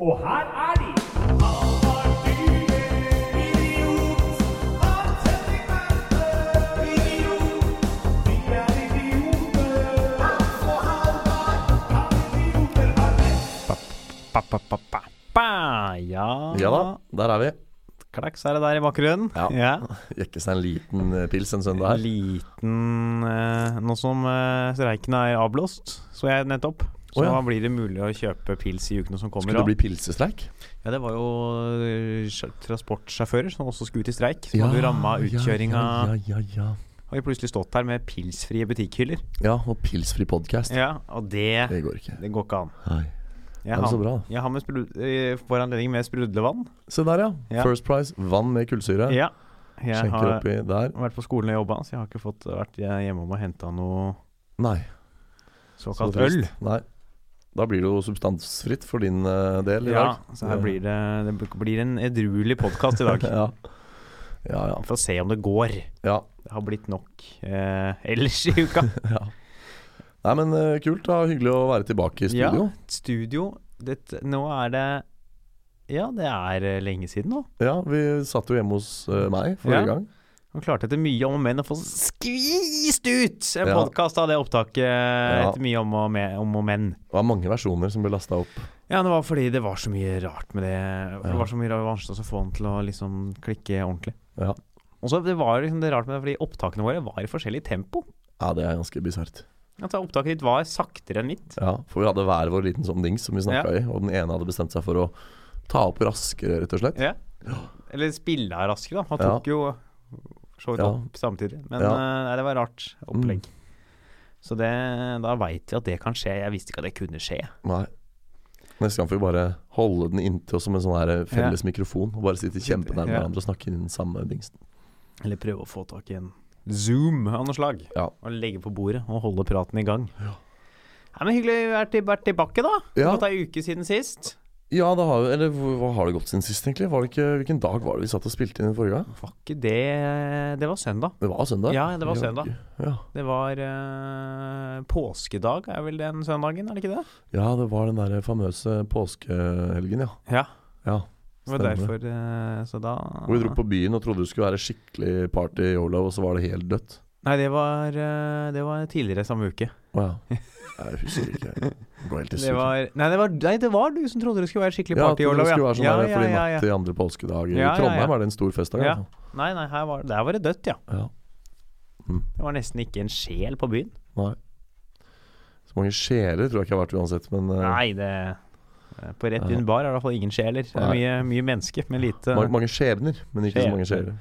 Og her er de! Pa, pa, pa, pa, pa. Ja. Ja da, der er vi. Klaks er det der i bakgrunnen. Ja. Jekke seg en liten eh, pils en søndag her. Liten eh, Nå som eh, streiken er avblåst, så jeg nettopp. Så oh, ja. blir det mulig å kjøpe pils i ukene som kommer. Skulle det bli pilsestreik? Ja, det var jo eh, transportsjåfører som også skulle ut i streik. Som hadde ramma utkjøringa. Ja, ja, ja, ja. Har jo plutselig stått her med pilsfrie butikkhyller. Ja, og pilsfri podkast. Ja, og det Det går ikke. Det går ikke an. Nei. Jeg Er det har, så bra? jeg har med eh, for anledning med sprudlevann. Se der, ja. Ja. First Price. Vann med kullsyre. Ja. Jeg Skjenker har oppi der. vært på skolen og jobba, så jeg har ikke fått vært hjemme og henta noe Nei. såkalt øl. Nei. Da blir det jo substansfritt for din eh, del i Ja, dag. så her blir det Det blir en edruelig podkast i dag. ja. ja, ja. For å se om det går. ja. Det har blitt nok eh, ellers i uka. ja. Nei, men uh, kult. da Hyggelig å være tilbake i studio. Ja, studio. Det, nå er det Ja, det er eh, lenge siden nå. Ja, vi satt jo hjemme hos uh, meg forrige Ja. gang. Han klarte etter mye om og men å få skvist ut en Ja. podkast av det opptaket etter mye om og, med, om og men. Det var mange versjoner som ble lasta opp. Ja, det var fordi det var så mye rart med det. Ja. Det var så mye vanskelig å få den til å liksom klikke ordentlig. Ja. Og så det var liksom det rart med det, fordi opptakene våre var i forskjellig tempo. ja, det er ganske bisart. Altså, opptaket ditt var saktere enn mitt. Ja, for vi hadde hver vår liten sånn dings som vi snakka Ja. i, og den ene hadde bestemt seg for å ta opp raskere, rett og slett. Ja. Eller spille raskere, da. Han Ja. tok jo så vidt Ja. opp samtidig. Men Ja. eh, nei, det var rart opplegg. Mm. Så det, da veit vi at det kan skje. Jeg visste ikke at det kunne skje. Nei. Neste gang får vi bare holde den inntil oss som en sånn felles mikrofon, og bare sitte kjempenær Ja. hverandre og snakke inn den samme dingsen. Eller prøve å få tak i en Zoom av noe slag. Ja. Og legge på bordet og holde praten i gang. Ja. Nei, men Hyggelig å være vært tilbake, da. Det har gått ei uke siden sist. Ja, det har Eller hva har det gått siden sist, egentlig? Var det ikke, hvilken dag var det vi satt og spilte inn forrige gang? Var ikke det Det var søndag. Det var søndag? Ja, det var søndag. Ja. Det var uh, påskedag, er vel den søndagen, er det ikke det? ja, det var den der famøse påskehelgen, ja. Ja. ja. Det var derfor uh, Så da Hvor vi dro på byen og trodde det skulle være skikkelig party i Yolo, og så var det helt dødt. Nei, det var, uh, det var tidligere samme uke. Å ja. Jeg husker ikke. Det var, nei, det var, nei, det var du som trodde det skulle være skikkelig party i Ja, det skulle være sånn ja, der, ja, fordi ja, natt til andre påskedag I Trondheim ja. var det en stor festdag. Ja. altså. Nei, nei, var, der var det dødt, ja. Ja. Det var nesten ikke en sjel på byen. Nei. Så mange sjeler tror jeg ikke har vært uansett, men uh, Nei, det eh, På Rett Ja. Inn bar er det i hvert fall ingen sjeler. Det er mye, mye menneske, men lite mange, skjebner, men ikke så mange sjeler.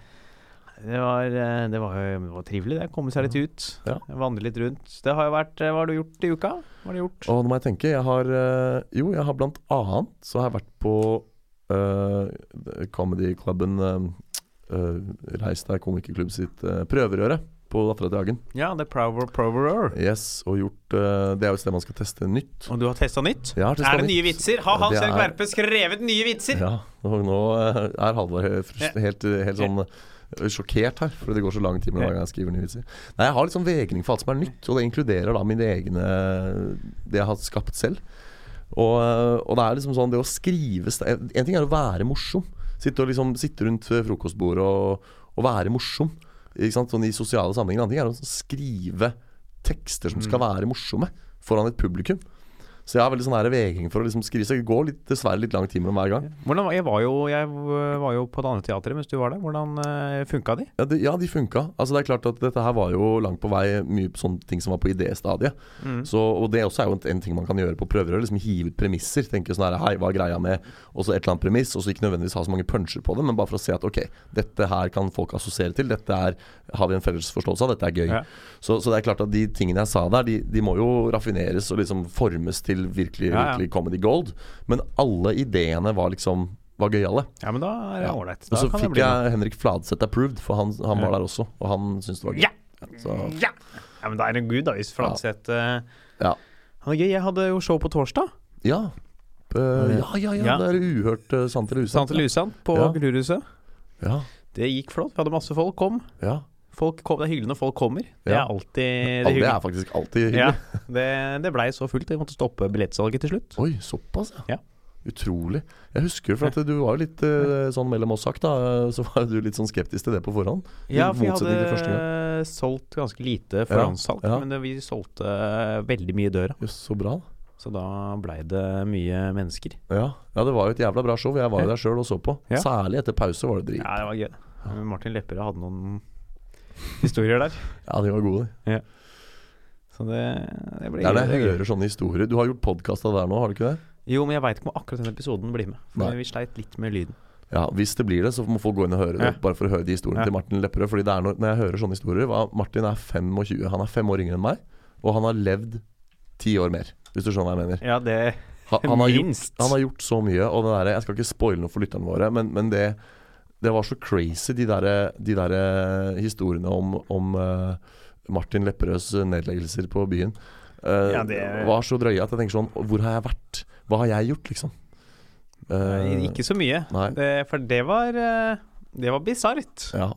Det var, eh, det var, det var trivelig, det. Komme seg litt ut. Ja. Vandre litt rundt. Det har jo vært eh, Hva har du gjort i uka? Hva har du gjort? Og nå må jeg tenke, jeg har eh, Jo, jeg har blant annet så har jeg vært på uh, comedyklubben uh, Reis deg komikerklubb sitt uh, prøverøre på Dattera til Hagen. Ja, The Prover Proverer. Yes, og gjort uh, Det er jo et sted man skal teste nytt. Og du har testa nytt? Ja, har testet Er det nytt. nye vitser? Har Hans Erik er- Verpe skrevet nye vitser? Ja, og nå uh, er Halvor helt, helt, helt sånn eh, sjokkert her, fordi det går så lang tid mellom hver gang jeg skriver nye vitser. Nei, jeg har litt sånn vegring for alt som er nytt, og det inkluderer da mine egne Det jeg har skapt selv. Og, og det er liksom sånn Det å skrive En ting er å være morsom. Sitte, og liksom, sitte rundt frokostbordet og, og være morsom. Sånn I sosiale sammenhenger. En ting er å skrive tekster som skal være morsomme foran et publikum. Så jeg har veldig sånn vegring for å liksom skrive. Så det går litt, dessverre litt lang tid mellom hver gang. Hvordan, jeg, var jo, jeg var jo på det andre teatret mens du var der. Hvordan uh, funka de? Ja, de, ja, de funka. Altså, det er klart at dette her var jo langt på vei mye sånne ting som var på idéstadiet. Mm. Så, og det også er jo en, en ting man kan gjøre på prøverør. Liksom hive ut premisser. Tenke sånn her Hei, hva er greia med Og så et eller annet premiss, og så ikke nødvendigvis ha så mange puncher på det, men bare for å se at ok, dette her kan folk assosiere til. Dette er Har vi en felles forståelse av. Dette er gøy. Ja. Så, så det er klart at de tingene jeg sa der, de, de må jo raffineres og liksom formes til virkelig, Ja, ja. virkelig comedy gold. Men alle ideene var liksom var gøyale. Ja, men da er det ålreit. Og så fikk jeg Henrik Fladseth approved, for han, han var der også, og han syntes det var gøy. Ja! Så, Ja! ja, men da er det gud, da, hvis Fladseth uh, Ja. Han er gøy. Jeg hadde jo show på torsdag. ja. Eh, ja, ja, ja, det er uhørt uh, sant eller usant. Sant eller usant? På Ja. Kulturhuset. Ja, Det gikk flott. Vi hadde masse folk. Kom. ja. Folk kom. Det er hyggelig når folk kommer. Det er alltid det er hyggelig. det er faktisk alltid hyggelig. Ja, det, det blei så fullt. Vi måtte stoppe billettsalget til slutt. Oi, såpass, ja. Ja. Utrolig. Jeg husker for at du var jo litt eh, sånn mellom oss sagt, da. Så var du litt sånn skeptisk til det på forhånd. Ja, for vi hadde solgt ganske lite forhåndssalg, ja. men det, vi solgte veldig mye i døra. Jøss, så bra. Så da blei det mye mennesker. Ja. ja, det var jo et jævla bra show. Jeg var jo der sjøl og så på. Ja. Særlig etter pause var det drit. Ja, det var gøy. Martin Lepperød hadde noen historier der. Ja, de var gode. de. Så det, det blir Det er det jeg hører sånne historier. Du har gjort podkast av det der nå, har du ikke det? Jo, men jeg veit ikke om akkurat den episoden blir med. For Nei. vi sleit litt med lyden. Ja, Hvis det blir det, så må folk gå inn og høre det. Ja. Bare for å høre de historiene Ja. til Martin Lepperød. Fordi det er når, når jeg hører sånne historier Martin er 25. Han er fem år yngre enn meg. Og han har levd ti år mer, hvis du skjønner hva jeg mener. Ja, det Han, han, har, gjort, han har gjort så mye. Og det der, Jeg skal ikke spoile noe for lytterne våre, men, men det, det var så crazy, de der, de der eh, historiene om, om eh, Martin Lepperøds nedleggelser på byen. Uh, Ja, det- var så drøye at jeg tenker sånn Hvor har jeg vært? Hva har jeg gjort, liksom? Uh, Nei, Ikke så mye. Det, for det var Det var bisart. Ja.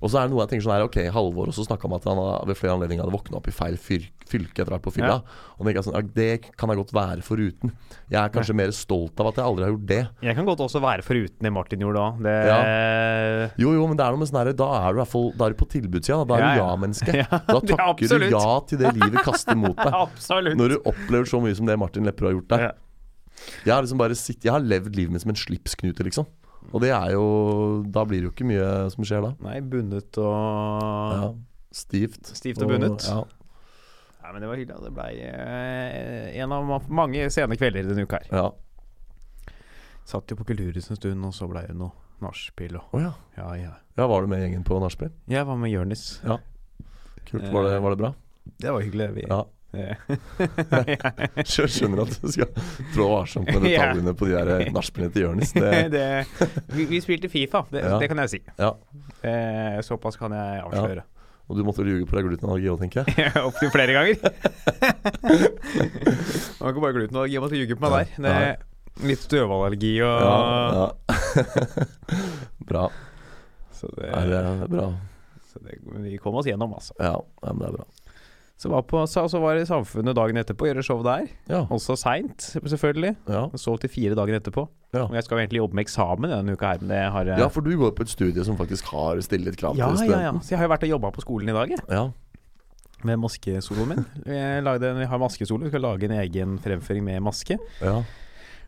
Og så er det noe jeg tenker sånn her Ok, Halvor også snakka om at han ved flere anledninger hadde våkna opp i feil fylke etter å ha vært på fylla. Og tenker sånn, Det kan jeg godt være foruten. Jeg er kanskje mer stolt av at jeg aldri har gjort det. Jeg kan godt også være foruten det Martin gjorde òg. Det Jo, jo, men det er noe med sånn her Da er du i hvert fall Da er du på tilbudssida. Da Da er Ja, du ja. ja-menneske. Ja, Da er takker du ja til det livet kaster mot deg. Absolutt. Når du opplever så mye som det Martin Lepperød har gjort der. Ja. Jeg har liksom bare sitt, Jeg har levd livet mitt som en slipsknute, liksom. Og det er jo Da blir det jo ikke mye som skjer da. Nei, bundet og Ja. Stivt. Stivt og bundet. Ja. Nei, men det var hyggelig. Det blei eh, en av mange sene kvelder denne uka her. ja. Satt jo på Kulturhuset en stund, og så blei det noe nachspiel og Å ja. Ja, ja. ja. Var du med gjengen på nachspiel? Jeg var med Jonis. Kult. Var det, var det bra? Det var hyggelig. Vi, Ja. Eh, Skjø- Skjønner at du skal trå varsomt med Ja. detaljene på de der nachspielene til Jonis. Vi, vi spilte Fifa, det, Ja. det kan jeg si. ja. Eh, såpass kan jeg avsløre. Og du måtte ljuge på deg glutenallergi òg, tenker jeg. Opptil flere ganger. det var ikke bare glutenallergi, jeg måtte ljuge på meg der. Det litt støvallergi og Ja, ja. bra. Så, det, Nei, det er bra. så det, vi kom oss gjennom, altså. Ja, ja, men det er bra. Så var, på, så, så var det i Samfunnet dagen etterpå, gjøre show der. Ja. Også seint, selvfølgelig. Ja, Sov til fire dagen etterpå. Ja. Og jeg skal jo egentlig jobbe med eksamen denne uka her, men det har ja, for du går på et studie som faktisk har stillet krav ja, til ja, ja. studenten. Så jeg har jo vært og jobba på skolen i dag, jeg. Ja. Med maskesoloen min. Jeg, lagde, en- jeg har maskesolo, skal lage en egen fremføring med maske. ja.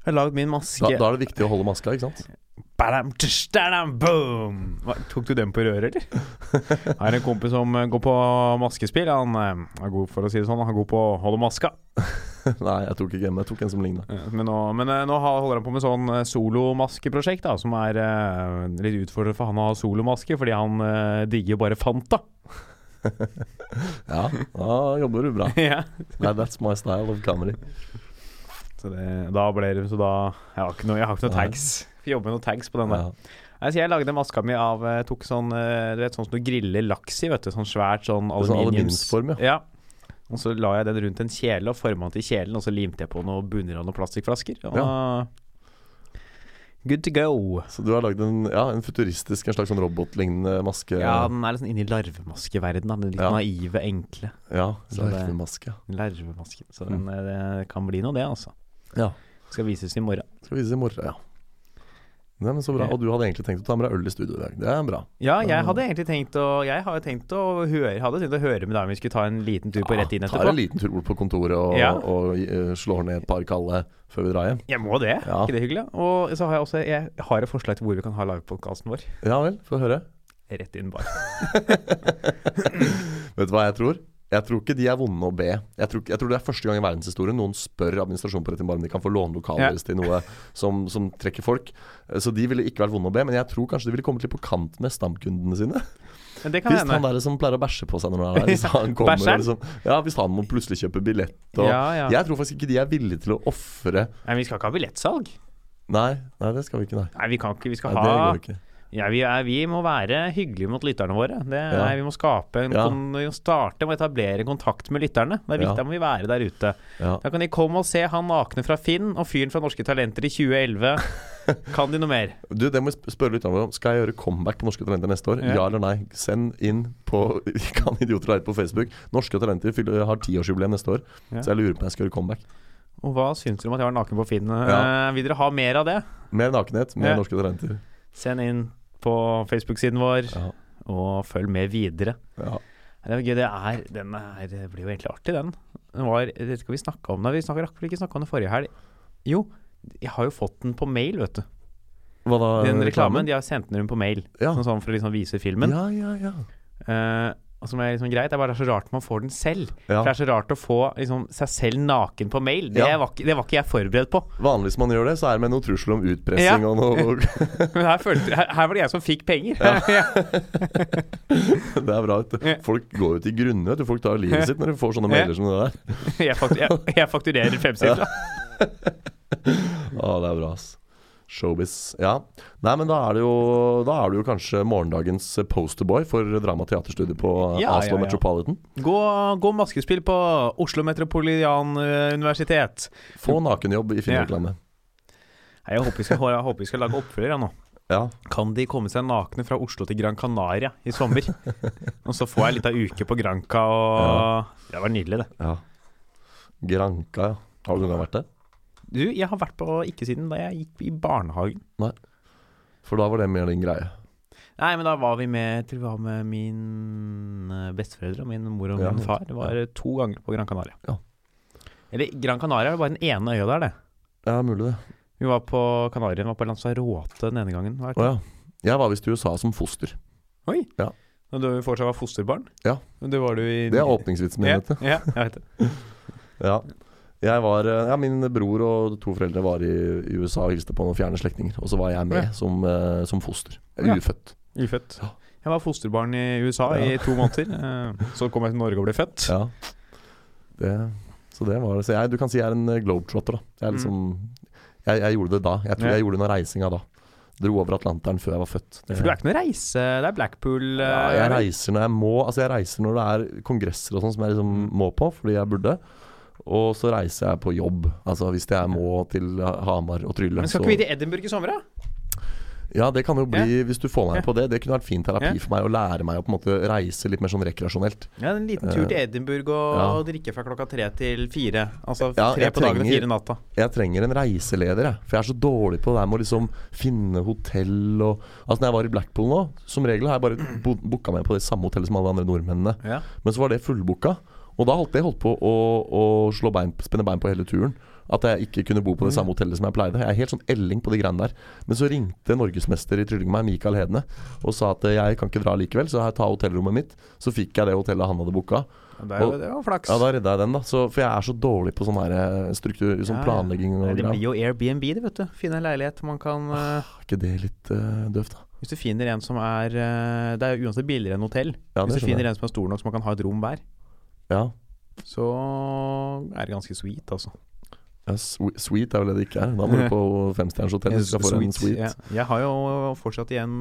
Jeg har lagd min maske Da, da er det viktig å holde maska, ikke sant? Badam, tsh, dadam, boom. Hva, Tok du den på røret, eller? Jeg har en kompis som eh, går på maskespill. Han eh, er god for å si det sånn, han er god på å holde maska. Nei, jeg tok ikke en, jeg tok en som ligna. Men nå, men eh, nå holder han på med sånn solomaskeprosjekt, da, som er uh, litt utfordrende for han å ha solomaske, fordi han uh, digger bare Fanta. Ja, da jobber du bra. yeah. Nei, that's my style of comedy. Så det, da ble det Så da Jeg har ikke noe, jeg har ikke noe tags. Får jobbe med noen tags på den der. Ja. Altså, jeg lagde maska mi av Jeg Tok sånn eh, Du vet sånn som du griller laks i, vet du. Sånn svært sånn er sånn aluminiumsform, ja. ja. Og så la jeg den rundt en kjele og forma den til kjelen, og så limte jeg på noen bunner av noen plastikkflasker. Og Good to go. Så du har lagd en, ja, en futuristisk, en slags sånn robotlignende maske? Ja, den er litt sånn inne i larvemaskeverden. Den litt Ja. naive, enkle Ja, Så det- larvemaske. Så den, mm. det kan bli noe, det, altså. Ja. Skal vises i morgen. Skal vise i morgen, ja. Nei, men Så bra. Og du hadde egentlig tenkt å ta med deg øl i studio i dag. Det er bra. Ja, jeg hadde egentlig tenkt å Jeg hadde tenkt å høre Hadde tenkt å høre med deg om vi skulle ta en liten tur på rett inn Ja, etterpå. Ta en liten tur bort på kontoret og, Ja. og og, slår ned et par kalde før vi drar hjem. Jeg må det. Ja. ikke det hyggelig? Og så har jeg også Jeg har et forslag til hvor vi kan ha livepodkasten vår. Ja vel, få høre. Rett inn, bare. Vet du hva jeg tror? Jeg tror ikke de er vonde å be. Jeg tror, jeg tror det er første gang i verdenshistorien noen spør administrasjonen på Rettin bare om de kan få låne lokalet Ja. til noe som, som trekker folk. Så de ville ikke vært vonde å be, men jeg tror kanskje de ville kommet litt på kant med stamkundene sine. Men det kan Hvis han der som pleier å bæsje på seg når han er hvis han kommer liksom, Ja, hvis han må plutselig kjøpe billett og Ja, ja. Jeg tror faktisk ikke de er villige til å ofre Nei, vi skal ikke ha billettsalg. Nei, nei, det skal vi ikke, nei. Nei, vi kan ikke. Vi skal nei det ha. Ja, vi, er, vi må være hyggelige mot lytterne våre. Det er, Ja. Vi må skape en Ja. kon, starte med å etablere kontakt med lytterne. Det er viktig, da må vi være der ute. Da kan de komme og se han nakne fra Finn og fyren fra Norske Talenter i 2011. Kan de noe mer? Du, det må jeg sp- spørre lytterne om. Skal jeg gjøre comeback på Norske Talenter neste år? Ja. Eller nei? Send inn på Kan idioter være på Facebook. Norske Talenter har tiårsjubileum neste år, så jeg lurer på om jeg skal gjøre comeback. Og hva syns dere om at jeg var naken på Finn? Eh, Ja. Vil dere ha mer av det? Mer nakenhet, mer norske talenter. Send inn på Facebook-siden vår, Ja. og følg med videre. Ja. Det er gøy, det er Den er, det blir jo egentlig artig, den. den var, det skal vi snakke om det? Vi snakket, rakk vel ikke snakke om det forrige helg. Jo, jeg har jo fått den på mail, vet du. Hva da? Den reklamen, de har sendt den rundt på mail. Ja. Sånn, sånn for å liksom vise filmen. Ja, ja, ja. Og som er liksom greit, det er bare så rart man får den selv. ja. For det er så rart å få liksom, seg selv naken på mail. Det, Ja. var, ikke, det var ikke jeg forberedt på. Vanligvis man gjør det, så er det med noe trussel om utpressing Ja. og noe Men her, følte, her, her var det jeg som fikk penger. Det er bra. Folk går jo til grunne. Folk tar livet sitt når de får sånne mailer som det der. jeg, faktu, jeg, jeg fakturerer femsifra. Å, det er bra, ass. Showbiz. Ja. Nei, men da er det jo Da er du jo kanskje morgendagens posterboy for dramateaterstudiet på Ja, Oslo ja, ja. Metropolitan. Gå, gå maskespill på Oslo Metropolitan eh, Universitet. Få nakenjobb i Ja. Nei, Jeg håper vi skal, håper vi skal lage oppfølger nå. Ja. Kan de komme seg nakne fra Oslo til Gran Canaria i sommer? og så får jeg litt av uke på Granca og Det var nydelig, det. ja. Granca, ja. Har du noen gang vært der? Du, jeg har vært på ikke siden da jeg gikk i barnehagen. Nei. For da var det mer din greie. Nei, men da var vi med til vi var med min eh, besteforeldre og min mor og Ja, min far. Det var to ganger på Gran Canaria. Ja. Eller Gran Canaria er bare den ene øya der, det. Ja, mulig det. Vi var på Kanarien, var på Lanzarote den ene gangen. Var det Å ja. Jeg var visst i USA som foster. Oi! Ja. Når du fortsatt var fosterbarn? Ja. Det var du i Det er åpningsvitsen min, ja, vet du. ja, jeg vet det. Ja. Jeg var, eh, ja, Min bror og to foreldre var i, i USA og hilste på noen fjerne slektninger. Og så var jeg med Ja. som, eh, som foster. Ja. Ufødt. Ufødt. Ja. Jeg var fosterbarn i USA i to måneder. eh, Så kom jeg til Norge og ble født. Ja. Det, så det var det. Så jeg, du kan si jeg er en globetrotter, da. Jeg, Mm. liksom, jeg, jeg gjorde det da. Jeg tror jeg gjorde noe reisinga da. Dro over Atlanteren før jeg var født. Det, For du er ikke noe reise Det er Blackpool ja, jeg reiser når jeg må. Altså jeg reiser når det er kongresser og sånn som jeg liksom Mm. må på, fordi jeg burde. Og så reiser jeg på jobb. Altså hvis jeg må til Hamar og trylle. Men skal så- ikke vi til Edinburgh i sommer, da? Ja, det kan jo bli, hvis du får meg Ja. på det. Det kunne vært fin terapi Ja. for meg å lære meg å på en måte reise litt mer sånn rekreasjonelt. Ja, En liten tur til Edinburgh og, ja. drikke fra klokka tre til fire. Altså tre på dagen og fire natta. Jeg trenger en reiseleder, jeg. For jeg er så dårlig på det der med å liksom finne hotell og Altså Når jeg var i Blackpool nå, som regel har jeg bare bo- booka meg på det samme hotellet som alle andre nordmennene. Ja. Men så var det fullbooka. Og da holdt jeg holdt på å, å slå bein, spenne bein på hele turen. At jeg ikke kunne bo på det samme hotellet som jeg pleide. Jeg er helt sånn elling på de greiene der. Men så ringte norgesmester i trylling meg, Mikael Hedne, og sa at jeg kan ikke dra likevel, så jeg tar hotellrommet mitt. Så fikk jeg det hotellet han hadde booka. Det, Og- det var flaks. Ja, da redda jeg den, da. Så, for jeg er så dårlig på sånn eh, struktur, sånn Ja, planlegging og det blir jo Airbnb, det, vet du. Finne en leilighet man kan eh, Er ikke det litt uh, døvt, da? Hvis du finner en som er eh, Det er jo uansett billigere enn hotell. Ja, Hvis du finner jeg. en som er stor nok så man kan ha et rom hver, Ja. så er det ganske sweet, altså. ja sweet er vel det det ikke er. Da må du på femstjerners hotell hvis du skal få en sweet. Ja. Jeg har jo fortsatt igjen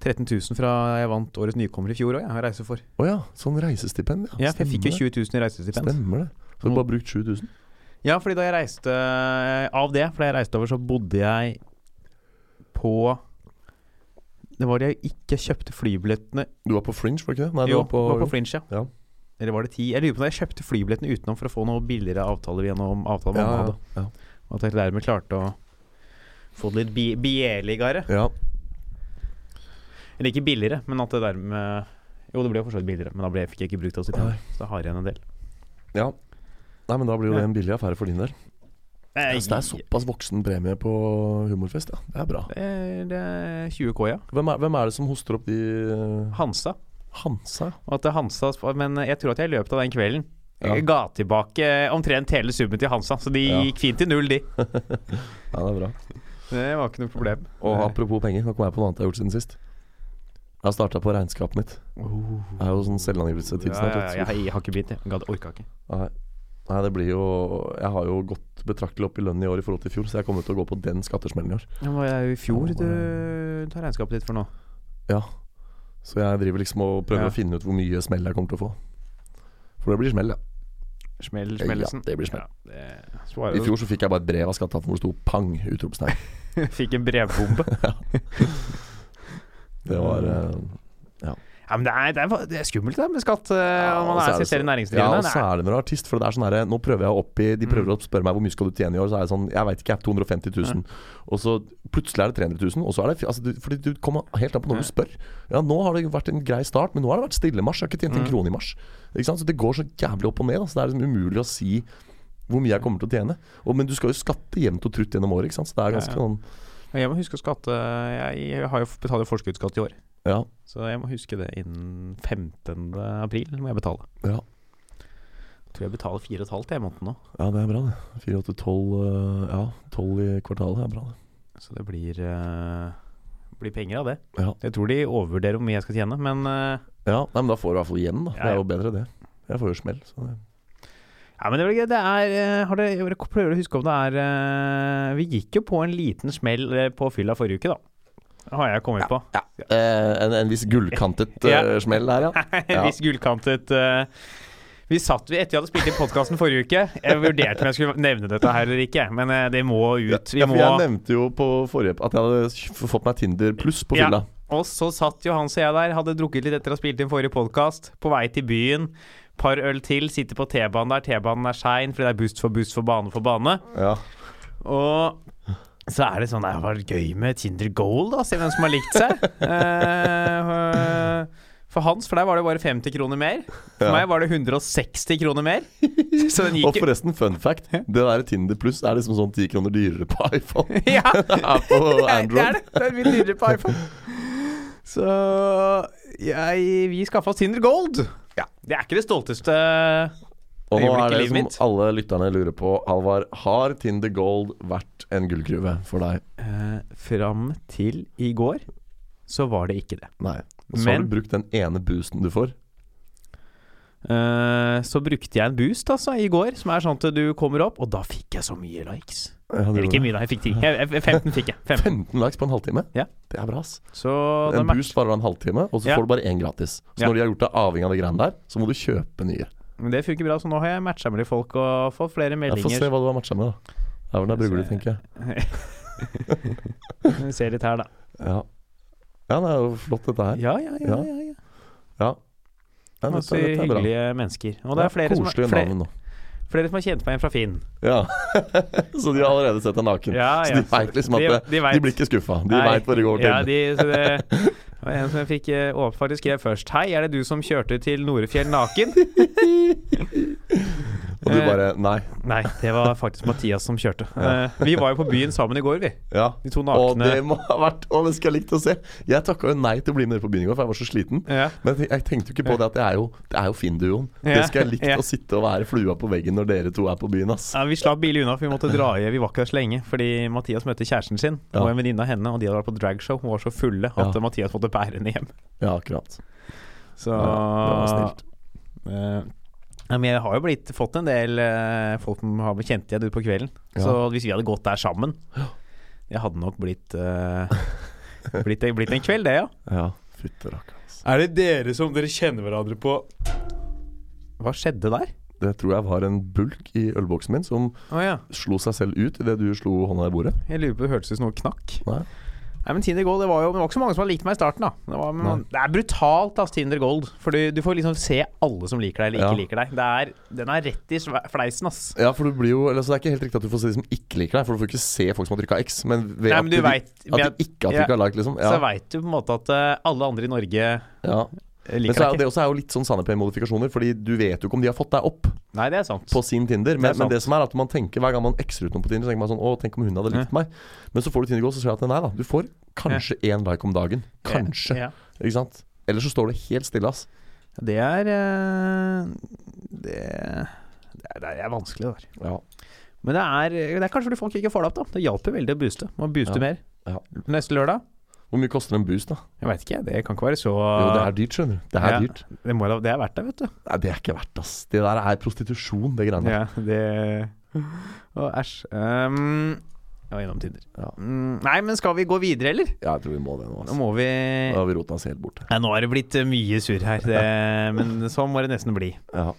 13 000 fra jeg vant Årets nykommer i fjor òg, jeg har reise for. Å ja, sånn reisestipend, ja. Ja, for jeg fikk jo Stemmer 20 000 i reisestipend. Stemmer det. Så du bare brukt 7000? Ja, fordi da jeg reiste Av det, fordi jeg reiste over, så bodde jeg på Det var det jeg ikke kjøpte flybillettene Du var på Fringe, var ikke det? Nei, du Jo, var på, var på Fringe, ja. Ja. Eller var det ti? Jeg lurer på det, jeg kjøpte flybillettene utenom for å få noe billigere avtaler gjennom avtalen ja, hadde. ja. Og at jeg dermed klarte å få det litt bi billigere. ja. Eller ikke billigere, men at det dermed Jo, det ble jo for så vidt billigere, men da ble, fikk jeg ikke brukt det. Så da har igjen en del. ja. Nei, men da blir jo det en billig affære for din del. Altså, det er såpass voksen premie på humorfest, ja. Det er bra. Det er, det er 20 K, ja. Hvem er, hvem er det som hoster opp de eh, Hansa. Hansa? Hansa Men jeg tror at jeg i løpet av den kvelden Ja. Ga tilbake omtrent hele summen til Hansa, så de Ja. gikk fint til null, de. Ja, det er bra. Det var ikke noe problem. Og apropos penger, nå kom jeg på noe annet jeg har gjort siden sist. Jeg har starta på regnskapet mitt. Oh. Det er jo sånn selvangivelse til snart. ja, ja, jeg, har ikke begynt, jeg. Gadd- Orka ikke. Nei. Nei, det blir jo Jeg har jo gått betraktelig opp i lønn i år i forhold til i fjor, så jeg kommer til å gå på den skattesmellen i år. Det var jo i fjor du tar regnskapet ditt for nå. Ja. Så jeg driver liksom og prøver Ja. å finne ut hvor mye smell jeg kommer til å få. For det blir smell, ja. Smell, Ja, det blir smell. Ja, det I fjor så fikk jeg bare et brev av skatteetaten hvor det sto 'pang!' utropstegn. Fikk en brevbombe. Det var eh, Ja, Ja, men det er, det er, det er skummelt det med skatt eh, Ja, man er så- næringsdrivende. Ja, og er- særlig når du er artist. For det er sånn her, Nå prøver jeg opp i De prøver Mm. å spørre meg hvor mye skal du tjene i år. Så er det sånn Jeg veit ikke, jeg. 250 000. Og så plutselig er det 300 000. Og så er det altså, du, Fordi du kommer helt an på når du spør. Ja, nå har det vært en grei start, men nå har det vært stille mars. Jeg har ikke tjent en Mm. krone i mars. Ikke sant? Så det går så jævlig opp og ned. Altså, det er liksom umulig å si hvor mye jeg kommer til å tjene. Og, men du skal jo skatte jevnt og trutt gjennom året, ikke sant. Så det er ganske Ja, ja. sånn Jeg må huske å skatte Jeg har jo betaler forskuddsskatt i år. Ja. Så jeg må huske det innen 15. april må jeg betale. Ja. Jeg tror jeg betaler 4,5 i måneden nå. ja, det er bra, det. 4, 8, 12 Ja, 12 i kvartalet er bra, det. Så det blir, uh, blir penger av det. Ja. Jeg tror de overvurderer hvor mye jeg skal tjene, men uh, Ja, nei, men da får du i hvert fall igjen, da. Det Ja, det er jo bedre, det. Jeg får jo smell. Så det. Ja, men det er gøy. Det er eh, har det, Jeg prøver å huske om det er Vi gikk jo på en liten smell på fylla forrige uke, da. Har jeg kommet på. Eh, en, en viss gullkantet Ja. eh, smell der, ja. En Ja. viss gullkantet uh, Vi satt vi etter vi hadde spilt inn podkasten forrige uke. Jeg vurderte om jeg skulle nevne dette her eller ikke, men eh, det må ut. Vi ja, må for jeg nevnte jo på forrige at jeg hadde fått meg Tinder pluss på Ja. Og så satt Johans og jeg der, hadde drukket litt etter å ha spilt inn forrige podkast, på vei til byen. Par øl til, sitter på T-banen der. T-banen er sein fordi det er buss for buss for bane for bane. Ja. Og så er det sånn Det var gøy med Tinder Gold, da. Se hvem som har likt seg. uh, for Hans, for deg var det bare 50 kroner mer. For Ja. meg var det 160 kroner mer. Så den Og forresten, fun fact. Det der Tinder pluss er liksom sånn 10 kroner dyrere på iPhone. Ja! på Det er det. Det er mye dyrere på iPhone. Så jeg, vi skaffa oss Tinder Gold. Ja, Det er ikke det stolteste Og nå er det som mitt. alle lytterne lurer på, Halvard. Har Tinder Gold vært en gullgruve for deg? eh, Fram til i går så var det ikke det. Nei. Så har du brukt den ene boosten du får. Eh, så brukte jeg en boost altså i går, som er sånn at du kommer opp, og da fikk jeg så mye likes. Ja, Eller ikke mye, da. Jeg fikk ti. Jeg- jeg- 15 fikk jeg. 15. 15 likes på en halvtime? Ja. Det er bra, ass. Så En boost varer en halvtime, og så Ja. får du bare én gratis. Så når de har gjort deg avhengig av de greiene der, så må du kjøpe nye. Men det funker bra, så nå har jeg matcha med litt folk og fått flere Jeg får se hva du har matcha med, da. Det er vel der Jeg brugger du, tenker jeg. Vi ser litt her, da. Ja. ja, det er jo flott, dette her. Ja, ja, ja. Ja. ja, ja. Ja. ja Masse dette, dette er bra. hyggelige mennesker. Og det er flere som, har- flere, flere som har kjent meg igjen fra Finn. Ja. så de har allerede sett deg naken. Ja, Så de veit liksom at De- de de, blir ikke skuffa. De veit hvor det går til. Ja, de, så det, det var en som jeg fikk eh, faktisk skrev først. Hei, er det du som kjørte til Norefjell naken? Og du bare Nei. Nei, det var faktisk Mathias som kjørte. Ja. vi var jo på byen sammen i går, vi. Ja. De to Og det må ha vært Å, det skulle jeg likt å se. Jeg takka jo nei til å bli med dere på byen i går, for jeg var så sliten. Ja. Men jeg, tenkte jo ikke på det at det er jo, det er jo Finn-duoen. Det skulle jeg likt å sitte og være flua på veggen når dere to er på byen, ass. Ja, vi slapp bilen unna, for vi måtte dra i Vi var ikke der så lenge. Fordi Mathias møtte kjæresten sin og en venninne av henne, og de hadde vært på dragshow. Hun var så fulle at. Mathias måtte bære henne hjem. Ja, akkurat. Så Ja, det var snilt. Men jeg har jo blitt, fått en del eh, folk som har blitt kjent igjen ute på kvelden. Ja. Så hvis vi hadde gått der sammen Det hadde nok blitt eh, blitt, blitt en kveld, det, ja. Ja, fytte rakker. Er det dere som dere kjenner hverandre på Hva skjedde der? Det tror jeg var en bulk i ølboksen min som Å ja. slo seg selv ut idet du slo hånda i bordet. Jeg lurer på det hørtes ut som noe knakk. Nei. Nei, men Tinder Gold, det var jo det var ikke så mange som hadde likt meg i starten. da Det, var, men, det er brutalt, ass, Tinder Gold. For du, du får liksom se alle som liker deg eller ikke Ja. liker deg. Det er, den er rett i sve- fleisen, ass. Ja, for du blir jo eller, så Det er ikke helt riktig at du får se de som ikke liker deg, for du får ikke se folk som har trykka X. Men ved Nei, men du at, vet, de, at de ikke har ja, like, liksom. Så Ja, veit du på en måte at eh, alle andre i Norge ja. Men så er, det også er jo litt sånn Sandepay-modifikasjoner, Fordi du vet jo ikke om de har fått deg opp Nei, det er sant. på sin Tinder. Men Det men det som er at man tenker hver gang man x-er ut noen på Tinder, så tenker man sånn Å, tenk om hun hadde likt meg. Men så får du Tinder Gold, så ser du at nei da, du får kanskje én like om dagen. Kanskje. Ikke sant? Eller så står det helt stille, ass. Det er eh, det, det er vanskelig, det der. Ja. Men det er, det er kanskje fordi folk ikke får det opp, da. Det hjalp jo veldig å booste. Man booster Ja. mer. Ja. Neste lørdag? Hvor mye koster en boost, da? Jeg veit ikke, det kan ikke være så Jo, det er dyrt, skjønner du. Det er Ja. dyrt. det, må, det er verdt det, vet du. Nei, det er ikke verdt, ass. Det der er prostitusjon, det greiene der. Ja, det Å, æsj. Um, jeg var innom Tinder. Ja. Mm, nei, men skal vi gå videre, eller? Ja, jeg tror vi må det nå, Ass. Nå må vi Nå har vi rota oss helt bort. Nei, Nå er det blitt eh, mye surr her, det, men sånn må det nesten bli. Ja.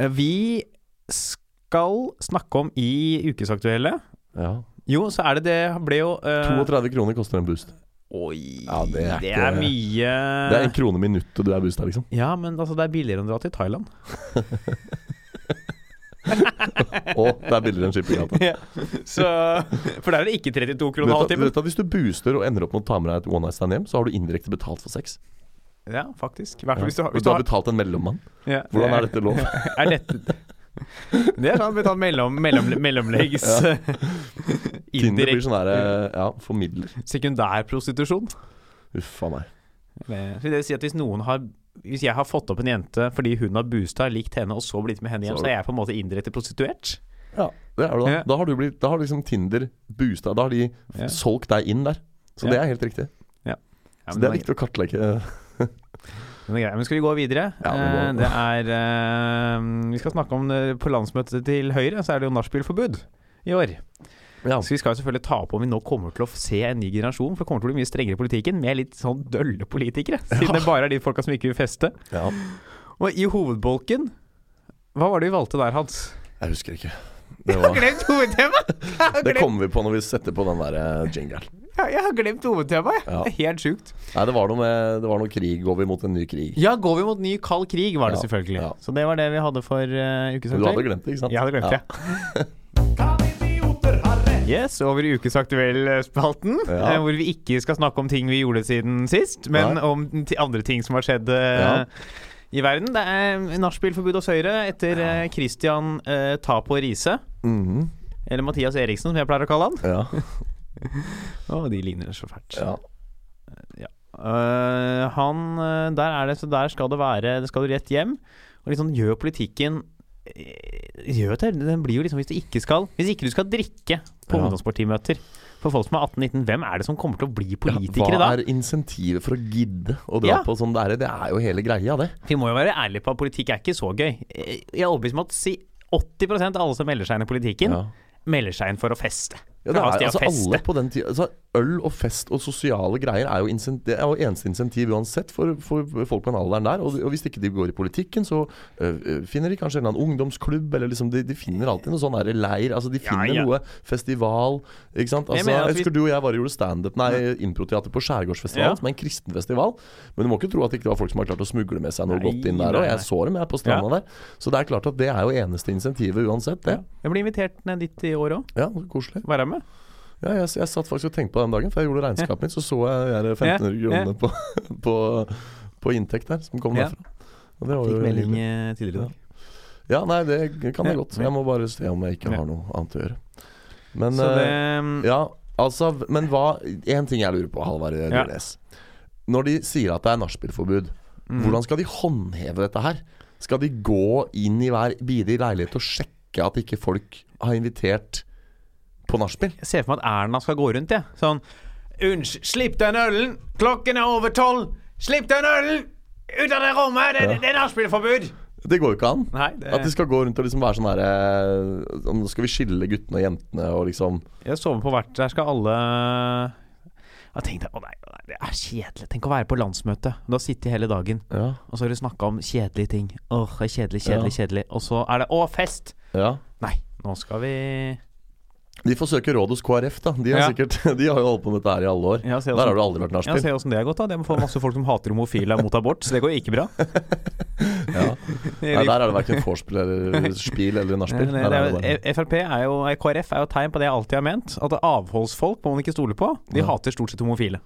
Eh, Vi skal snakke om i Ukesaktuelle ja. Jo, så er det det ble jo uh, 32 kroner koster en boost. Oi, Ja, det er det er mye Det er en krone minuttet du er boosta, liksom. Ja, men altså, det er billigere enn å dra til Thailand. Og det er billigere enn shipping. Så For der er det ikke 32 kroner halvtimen. hvis du booster og ender opp med å ta med deg et one night stand hjem, så har du indirekte betalt for sex? Ja, faktisk. Ja. hvis du, har- Hvis du har betalt en mellommann. ja, Hvordan er dette lov? Er dette Det er sånn tar mellom, mellom, mellomleggs Tinder blir sånn der, ja, formidler. sekundærprostitusjon. Uff a meg. Det det vil si at hvis noen har Hvis jeg har fått opp en jente fordi hun har boosta, likt henne, og så blitt med henne hjem, Så- så er jeg på en måte indirekte prostituert. Ja, det er du da. Ja. Da har du blitt Da har liksom Tinder boosta. Da har de Ja. solgt deg inn der. Så Ja. det er helt riktig. Ja, Så det er viktig å kartlegge. er. Men skal vi gå videre? Ja, vi Eh, det er eh, Vi skal snakke om det på landsmøtet til Høyre, så er det jo nachspielforbud i år. Ja. Så vi skal jo selvfølgelig ta opp om vi nå kommer til å se en ny generasjon, for det kommer til å bli mye strengere i politikken, med litt sånn dølle politikere. Siden det bare er de folka som ikke vil feste. ja. Og i hovedbolken Hva var det vi valgte der, Hans? Jeg husker ikke. Det, Jeg har glemt hovedtemaet! Det kommer vi på når vi setter på den der eh, jingeren. Ja, jeg har glemt hovedtemaet. Ja. Det er helt sjukt. Nei, det var noe med Det var noe krig. Går vi mot en ny krig? Ja, går vi mot ny kald krig, var det Ja, selvfølgelig. ja. Så det var det vi hadde for uh, Men ukesaktuell. du hadde glemt det, ikke sant? Jeg hadde glemt Ja. det. Yes, over i Ukesaktuell-spalten, Ja. eh, hvor vi ikke skal snakke om ting vi gjorde siden sist, men Nei. om andre ting som har skjedd eh, Ja. i verden. Det er nachspielforbud hos Høyre etter ja. Christian uh, Tapo Riise. Mhm. Eller Mathias Eriksen, som jeg pleier å kalle han. ja. Å, de ligner så fælt. ja. Eh, han eh, Der er det Så der skal det være Det skal du rett hjem. Og liksom gjør politikken eh, Gjør det Den blir jo liksom Hvis du ikke skal Hvis ikke du skal drikke på Ja. ungdomspartimøter for folk som er 18-19, hvem er det som kommer til å bli politikere Hva da? er insentivet for å gidde å dra Ja. på sånn der? Det er jo hele greia, det. Vi må jo være ærlige på at politikk er ikke så gøy. Jeg er overbevist om at si 80% av alle som melder seg inn i politikken, Ja. melder seg inn for å feste. Ja, det er, altså alle på den tida altså, Øl og fest og sosiale greier er jo, insen, det er jo eneste insentiv uansett for, for folk på den alderen der. Og, og hvis ikke de går i politikken, så øh, finner de kanskje en eller annen ungdomsklubb, eller liksom De, de finner alltid noe sånn leir. Altså De finner ja. noe festival. Ikke sant? Altså, jeg vi- du og jeg bare gjorde standup, nei, improteater på Skjærgårdsfestivalen, Ja. som er en kristen festival. Men du må ikke tro at det ikke var folk som har klart å smugle med seg noe Nei, godt inn der. Og jeg så dem, jeg, på stranda der. Så det er klart at det er jo eneste insentivet uansett, det. Jeg blir invitert ned dit i år òg. Ja, koselig. Være med. Ja, jeg, jeg satt faktisk og tenkte på den dagen, for jeg gjorde regnskapet mitt, så så jeg de 1500 Ja, ja. kronene på, på, på inntekt der, som kom derfra. Og det var Fikk melding eh, tidligere i dag. Ja, nei, det kan jeg godt. Jeg må bare se om jeg ikke har noe annet å gjøre. Men det eh, Ja, altså Men hva En ting jeg lurer på, Halvard Ja. Når de sier at det er nachspielforbud, Mm. hvordan skal de håndheve dette her? Skal de gå inn i hver bidige leilighet og sjekke at ikke folk har invitert på nachspiel? Jeg ser for meg at Erna skal gå rundt, jeg. Sånn Unnskyld, slipp den ølen! Klokken er over tolv! Slipp den ølen! Ut av det rommet! Det, Ja. det er nachspielforbud! Det går jo ikke an. Nei, det At de skal gå rundt og liksom være sånn herre Nå skal vi skille guttene og jentene og liksom Jeg sover på hvert Der skal alle Jeg tenkte å nei, nei, det er kjedelig. Tenk å være på landsmøte. Du har sittet hele dagen, Ja. og så har du snakka om kjedelige ting. Åh, det er kjedelig, kjedelig, kjedelig. Og så er det å, fest! ja. Nei, nå skal vi De får søke råd hos KrF, da. De Ja. sikkert, de har jo holdt på med dette her i alle år. Ja, Der har du aldri vært ja, nachspiel. se åssen det har gått, da. Det må få masse folk som hater homofile mot abort, så det går ikke bra. Ja. Nei, der er det verken vorspiel eller spiel eller nachspiel. Frp er jo KrF er jo tegn på det jeg alltid har ment. At avholdsfolk må man ikke stole på. De Ja. hater stort sett homofile.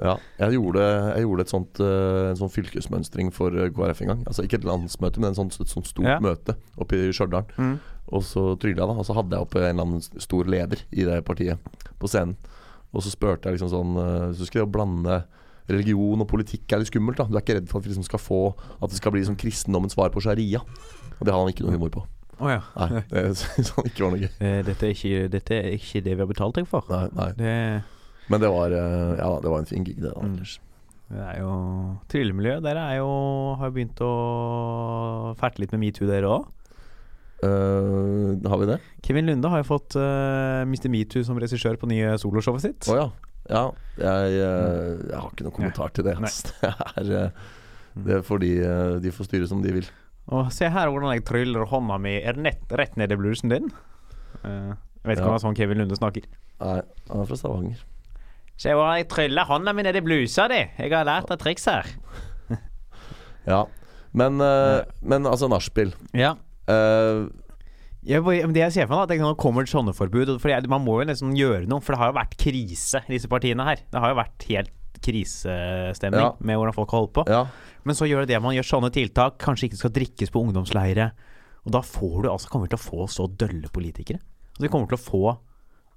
Ja, jeg gjorde, jeg gjorde et sånt, eh, en sånn fylkesmønstring for eh, KrF en gang. Altså Ikke et landsmøte, men et sånt, et sånt stort Ja. møte oppe i Stjørdal. Mm. Og så trylla jeg, da. Og så hadde jeg oppe en eller annen stor leder i det partiet på scenen. Og så spurte jeg liksom sånn eh, Så skulle jeg blande religion og politikk er litt skummelt. da Du er ikke redd for at vi liksom skal få At det skal bli liksom kristendommens svar på sharia? Og det har han ikke noe humor på. Oh, ja. Nei, det syns han ikke var noe gøy. Eh, Dette er, ikke, dette er ikke det vi har betalt deg for. Nei, nei. Det, Men det var, eh, ja, da, det var en fin gig, det. da Mm. Det er jo Tryllemiljøet, dere er jo har jo begynt å ferte litt med metoo, dere òg. Eh, har vi det? Kevin Lunde har jo fått uh, Mr. Metoo som regissør på nye soloshowet sitt. Å ja. Ja, jeg, uh, jeg har ikke noen kommentar til det. Nei. Det er, eh, det får de, de får styre som de vil. Og se her hvordan jeg tryller hånda mi er nett, rett ned i blusen din. Uh, jeg vet ikke Ja. om det er sånn Kevin Lunde snakker. Nei, han er fra Stavanger. Se hvordan jeg tryller hånda mi nedi blusa di. Jeg har lært et triks her. Ja. Men, men altså, nachspiel. Ja. Eh, Jeg, det jeg ser for meg, da, at det nå kommer det sånne forbud. For man må jo nesten gjøre noe, for det har jo vært krise i disse partiene her. Det har jo vært helt krisestemning Ja. med hvordan folk har holdt på. ja. Men så gjør det det man gjør sånne tiltak. Kanskje ikke skal drikkes på ungdomsleire. Og da får du altså kommer vi til å få så dølle politikere. Altså, vi kommer til å få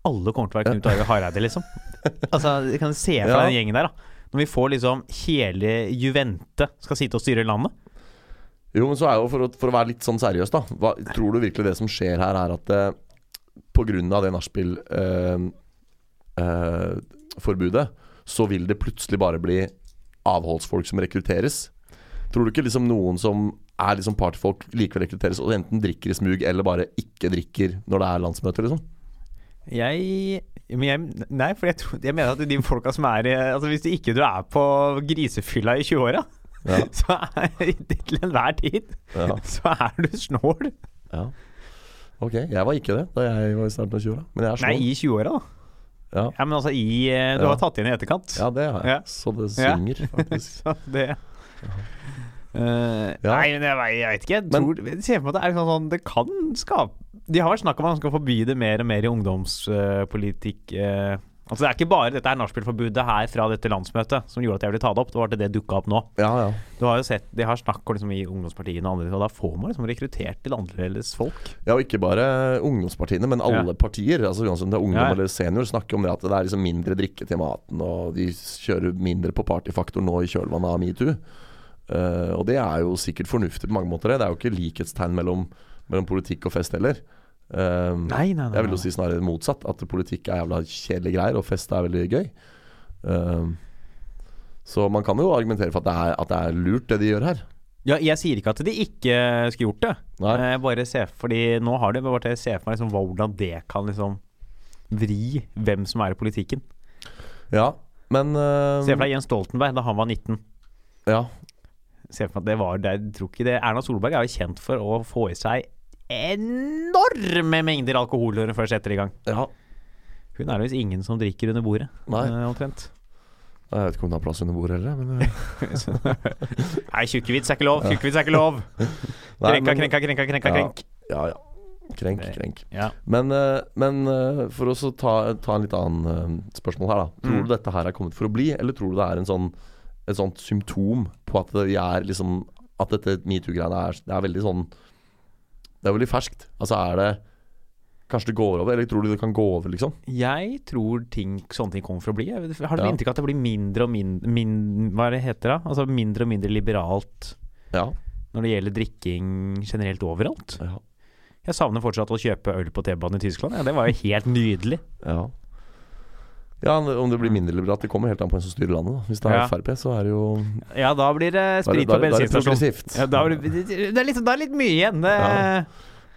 Alle kommer til å være Knut Arild Hareide, liksom. Altså, du kan se for deg den gjengen der, da. Når vi får liksom hele Juvente skal sitte og styre landet. Jo, men så er jo for å, for å være litt sånn seriøs, da. Hva, tror du virkelig det som skjer her, er at eh, av det nachspiel-forbudet, eh, eh, så vil det plutselig bare bli avholdsfolk som rekrutteres? Tror du ikke liksom noen som er liksom partyfolk, likevel rekrutteres og enten drikker i smug eller bare ikke drikker når det er landsmøte, liksom? Jeg men jeg, Nei, for jeg, tror, jeg mener at de folka som er Altså Hvis du ikke du er på grisefylla i 20-åra, Ja. så er til enhver tid Ja. så er du snål. ja. Ok, jeg var ikke det da jeg var i starten av 20-åra, men jeg er Nei, sånn. i 20-åra, da. Ja. Ja, men altså i eh, Du Ja. har tatt inn i etterkant. ja, det har jeg. Ja. Så det synger, faktisk. så det Uh, Ja. Nei, men jeg, jeg vet ikke. Jeg tror, men, ser for meg at det er sånn, sånn Det kan skape De har vært snakk om at man skal forby det mer og mer i ungdomspolitikk. eh. Altså Det er ikke bare dette er nachspielforbudet her fra dette landsmøtet som gjorde at jeg ville ta det opp. Det var at det dukka opp nå. Ja, ja. Du har jo sett De har snakk om liksom, i ungdomspartiene og andre, og da får man liksom rekruttert til annerledes folk. Ja, og ikke bare ungdomspartiene, men alle Ja. partier. Altså Uansett om det er ungdom eller senior, snakker om det at det er liksom mindre drikke til maten, og de kjører mindre på partyfaktor nå i kjølvannet av metoo. Uh, og det er jo sikkert fornuftig på mange måter. Det Det er jo ikke likhetstegn mellom, mellom politikk og fest heller. Eh, Nei, nei, nei. jeg vil jo si snarere motsatt. At politikk er jævla kjedelige greier, og fest er veldig gøy. Um, så man kan jo argumentere for at det, er, at det er lurt, det de gjør her. Ja, jeg sier ikke at de ikke skulle gjort det. Nei. Jeg bare se, fordi nå har det bare til å se for meg liksom, hvordan det kan liksom vri hvem som er i politikken. Ja, men uh, Se for deg Jens Stoltenberg da han var 19. Ja, Se for meg at det var det, jeg tror ikke det Erna Solberg er jo kjent for å få i seg enorme mengder alkohol når hun først setter i gang. ja. Hun er det visst ingen som drikker under bordet, Nei. eh, omtrent. Jeg vet ikke om det har plass under bordet heller, men eh, Nei, tjukkevits er ikke lov! Tjukkevits er ikke lov! Krenka, krenka, krenka, krenka, krenk. Ja, ja. Krenk, krenk. Ja. Men, eh, men eh, for å ta, ta en litt annen eh, spørsmål her, da. Tror Mm. du dette her er kommet for å bli, eller tror du det er en sånn, et sånt symptom på at vi er liksom At dette metoo-greiene er, det er veldig sånn Det er veldig ferskt. Altså er det Kanskje det går over, eller tror du det kan gå over, liksom? Jeg tror ting, sånne ting kommer for å bli. Jeg har du Ja. inntrykk av at det blir mindre og mindre min, Hva er det heter da? Altså mindre og mindre liberalt Ja. når det gjelder drikking generelt overalt? Ja. Jeg savner fortsatt å kjøpe øl på T-banen i Tyskland. Ja, det var jo helt nydelig. ja. Ja, Om det blir mindre liberalt, det kommer helt an på hvem som styrer landet. da Hvis det er Ja. Frp, så er det jo Ja, da blir det sprit på det- bensinstasjonen. Ja, da, blir det, det, er litt, da er litt mye igjen. Det, Ja.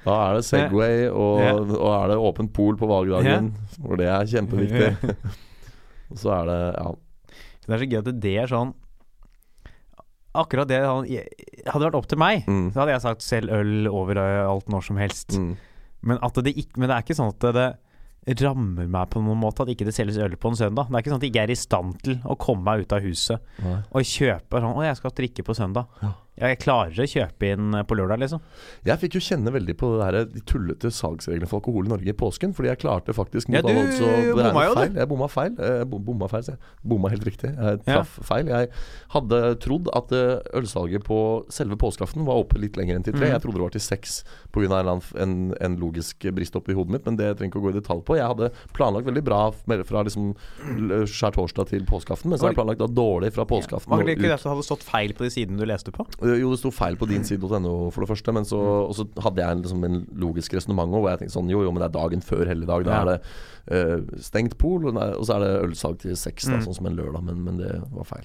Da er det Segway, og, Ja. og er det åpent pol på valgdagen, hvor det er kjempeviktig. Og så er det Ja. det er så gøy at det er sånn Akkurat det Hadde vært opp til meg, Mm. så hadde jeg sagt selv øl overalt når som helst. Mm. Men, at det ikke, men det er ikke sånn at det rammer meg på noen måte at ikke det selges øl på en søndag. Det er ikke sånn at jeg ikke er i stand til å komme meg ut av huset Nei. og kjøpe sånn Å, jeg skal drikke på søndag. Ja. Jeg klarer å kjøpe inn på lørdag, liksom. Jeg fikk jo kjenne veldig på det der, de tullete salgsreglene for alkohol i Norge i påsken. Fordi jeg klarte faktisk Ja, mot du all odds å beregne feil. Jeg bomma feil. Jeg bomma feil, sier jeg. Bomma helt riktig. Jeg traff feil. Jeg hadde trodd at eh, ølsalget på selve påskeaften var oppe litt lenger enn til tre. Mm. Jeg trodde det var til seks pga. En, en, en logisk brist oppi hodet mitt, men det trenger ikke å gå i detalj på. Jeg hadde planlagt veldig bra fra liksom skjærtorsdag til påskeaften, men så har jeg planlagt da dårlig fra påskeaften Var og det ikke det ut. at det hadde stått feil på de sidene du leste på? Jo, det sto feil på din side.no for det første, men så, Mm. og så hadde jeg liksom, en logisk resonnement hvor jeg tenkte sånn Jo, jo, men det er dagen før helligdag. Da er det uh, stengt pol, og, nei, og så er det ølsalg til seks, da, Mm. sånn som en lørdag. Men, men det var feil.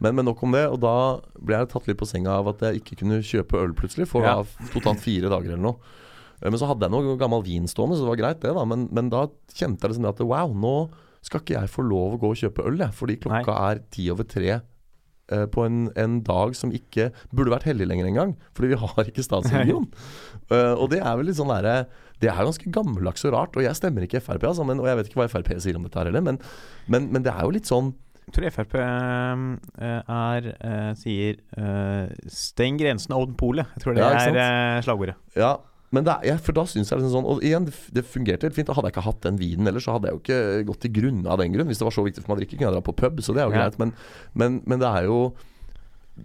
Men, men nok om det. Og da ble jeg tatt litt på senga av at jeg ikke kunne kjøpe øl plutselig, for Ja. totalt fire dager eller noe. Eh, Men så hadde jeg noe gammel vin stående, så det var greit, det. da Men, men da kjente jeg liksom det at wow, nå skal ikke jeg få lov å gå og kjøpe øl, jeg. Fordi klokka er ti over tre på en, en dag som ikke burde vært hellig lenger engang. Fordi vi har ikke statsreligion. Uh, og det er vel litt sånn der, Det er ganske gammeldags og rart. Og jeg stemmer ikke Frp, altså, men, og jeg vet ikke hva Frp sier om dette her heller, men, men, men det er jo litt sånn Jeg tror Frp eh, er eh, sier eh, 'steng grensen og åpne polet'. Jeg tror det Ja, er eh, slagordet. Ja, men det er, ja, for da syns jeg liksom sånn Og igjen, det, fungerte helt fint. Hadde jeg ikke hatt den vinen ellers, så hadde jeg jo ikke gått til grunne av den grunn. Hvis det var så viktig for meg å drikke, kunne jeg dra på pub, så det er jo greit. Men, men, men det er jo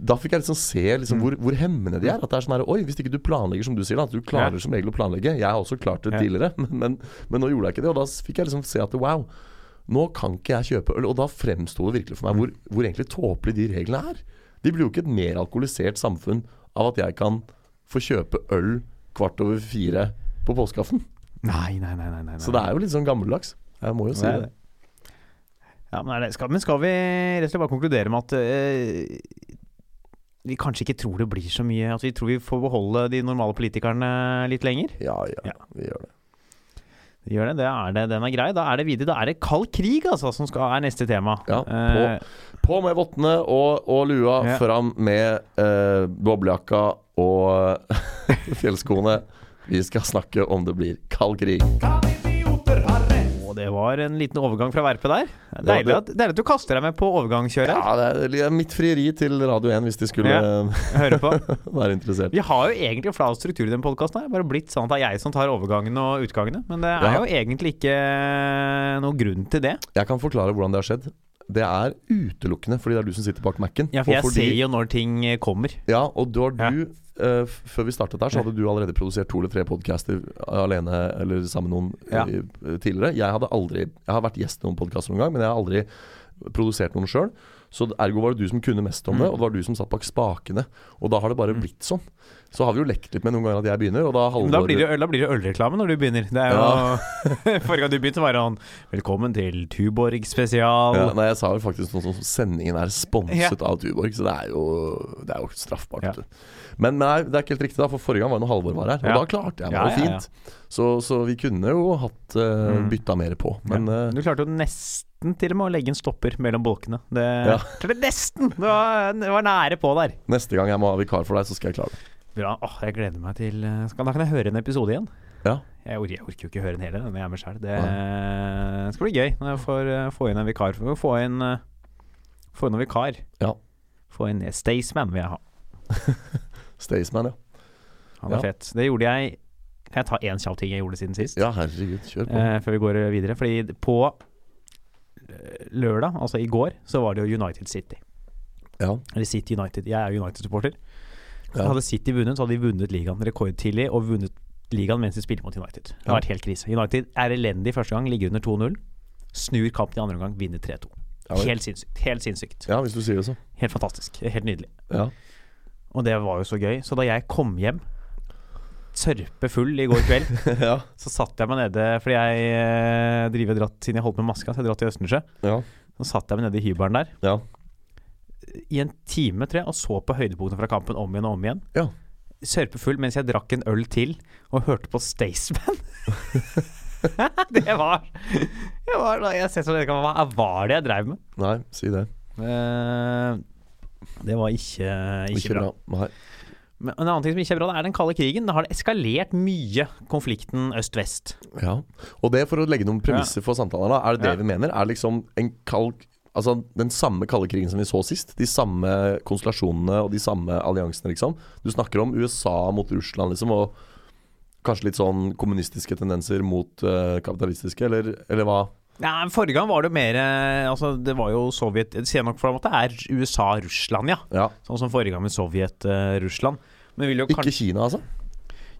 Da fikk jeg liksom se liksom hvor, hvor hemmende de er. At det er sånn her Oi, hvis ikke du planlegger som du sier, da. At du klarer som regel å planlegge. Jeg har også klart det tidligere, men, men, men nå gjorde jeg ikke det. Og da fikk jeg liksom se at wow, nå kan ikke jeg kjøpe øl. Og da fremsto det virkelig for meg hvor, hvor egentlig tåpelige de reglene er. De blir jo ikke et mer alkoholisert samfunn av at jeg kan få kjøpe øl kvart over fire på påskeaften. Nei, nei, nei. nei, nei. Så det er jo litt sånn gammeldags. Jeg må jo si Det det. Ja, men, er det, skal, men skal vi rett og slett bare konkludere med at øh, vi kanskje ikke tror det blir så mye At vi tror vi får beholde de normale politikerne litt lenger? Ja, ja, Ja. vi gjør det. Gjør det, det er det, Den er grei. Da er det videre. Da er det kald krig, altså, som skal, er neste tema. Ja, Eh, På med vottene og, og lua, Ja. fram med eh, boblejakka og fjellskoene. Vi skal snakke om det blir kald krig. Kan det var en liten overgang fra Verpe der. Deilig det. at, deilig at du kaster deg med på overgangskjøret. Ja, det er mitt frieri til Radio 1 hvis de skulle Hører på. være interessert. Vi har jo egentlig flau struktur i den podkasten. Bare blitt sånn at det er jeg som tar overgangene og utgangene. Men det er Ja. jo egentlig ikke noen grunn til det. Jeg kan forklare hvordan det har skjedd. Det er utelukkende fordi det er du som sitter bak Mac-en. Ja, for jeg fordi- ser jo når ting kommer. Ja, og da har du ja. uh, Før vi startet der, så hadde du allerede produsert to eller tre podcaster alene eller sammen med noen eh, tidligere. Jeg hadde aldri Jeg har vært gjest i noen podkaster noen gang, men jeg har aldri produsert noen sjøl. Så ergo var det du som kunne mest om det, Mm. og det var du som satt bak spakene. Og da har det bare blitt sånn. Så har vi jo lekt litt med noen ganger at jeg begynner, og da halvår... Da blir det, da blir det ølreklame når du begynner. Det er jo Forrige gang du begynte, var det sånn Velkommen til Tuborg spesial. ja, Nei, jeg sa jo faktisk noe som sendingen er sponset av Tuborg, så det er jo, det er jo straffbart. Ja. Men, nei, det er ikke helt riktig, da, for forrige gang var det når Halvor var her, og Ja. da klarte jeg meg Ja, jo ja, ja. fint. Så, så vi kunne jo hatt uh, Mm. bytta mer på. Men ja. eh, Du klarte jo nesten til og med å legge en stopper mellom bolkene. Det, Ja. Klarte nesten! Det var, det var nære på der. neste gang jeg må ha vikar for deg, så skal jeg klare det. Bra. Åh, jeg gleder meg til eh, skal, Da kan jeg høre en episode igjen. Ja. Jeg orker, jeg orker jo ikke høre den hele når jeg er med sjøl. Det skal bli gøy når jeg får eh, få inn en vikar. Få inn, eh, få inn en vikar. Ja. Få inn Staysman vil jeg ha. Staysman, ja. Han er Ja. fett. Det gjorde jeg Kan jeg ta én kjapp ting jeg gjorde siden sist? Ja, herregud, kjør på. eh, før vi går videre. Fordi på eh, lørdag, altså i går, så var det jo United City. Ja. Eller City United. Jeg er United-supporter. Ja. Hadde City vunnet, så hadde de vunnet ligaen rekordtidlig, og vunnet ligaen mens de spiller mot United. Det har vært helt krise. United er elendig første gang, ligger under 2-0. Snur kampen i andre omgang, vinner 3-2. Ja. Helt sinnssykt. Helt sinnssykt. ja, hvis du sier det så. Helt fantastisk. Helt nydelig. Ja. Og det var jo så gøy. Så da jeg kom hjem, sørpefull i går kveld, ja. så satt jeg meg nede Fordi jeg eh, driver dratt siden jeg holdt med maska, så jeg dratt til Østensjø. Ja. Så satt jeg meg nede i hybelen der Ja. i en time, tror jeg, og så på høydepunktene fra kampen om igjen og om igjen. Ja. Sørpefull mens jeg drakk en øl til og hørte på Staysman. det var Jeg var da jeg ser sånn, Hva var det jeg dreiv med? Nei, si det. Eh, det var ikke, ikke, bra. Nei. Men en annen ting som ikke er bra, det er den kalde krigen. Da har det eskalert mye, konflikten øst-vest. Ja. Og det for å legge noen premisser for samtalen, da, er det det Ja. vi mener? Er det liksom en kald Altså den samme kalde krigen som vi så sist? De samme konstellasjonene og de samme alliansene, liksom? Du snakker om USA mot Russland, liksom, og kanskje litt sånn kommunistiske tendenser mot uh, kapitalistiske, eller, eller hva? Ja, Forrige gang var det mer eh, Altså, det var jo Sovjet Det sier nok for en måte er USA-Russland, ja. Ja. Sånn som forrige gang med Sovjet-Russland. Men Ikke kanskje Kina, altså?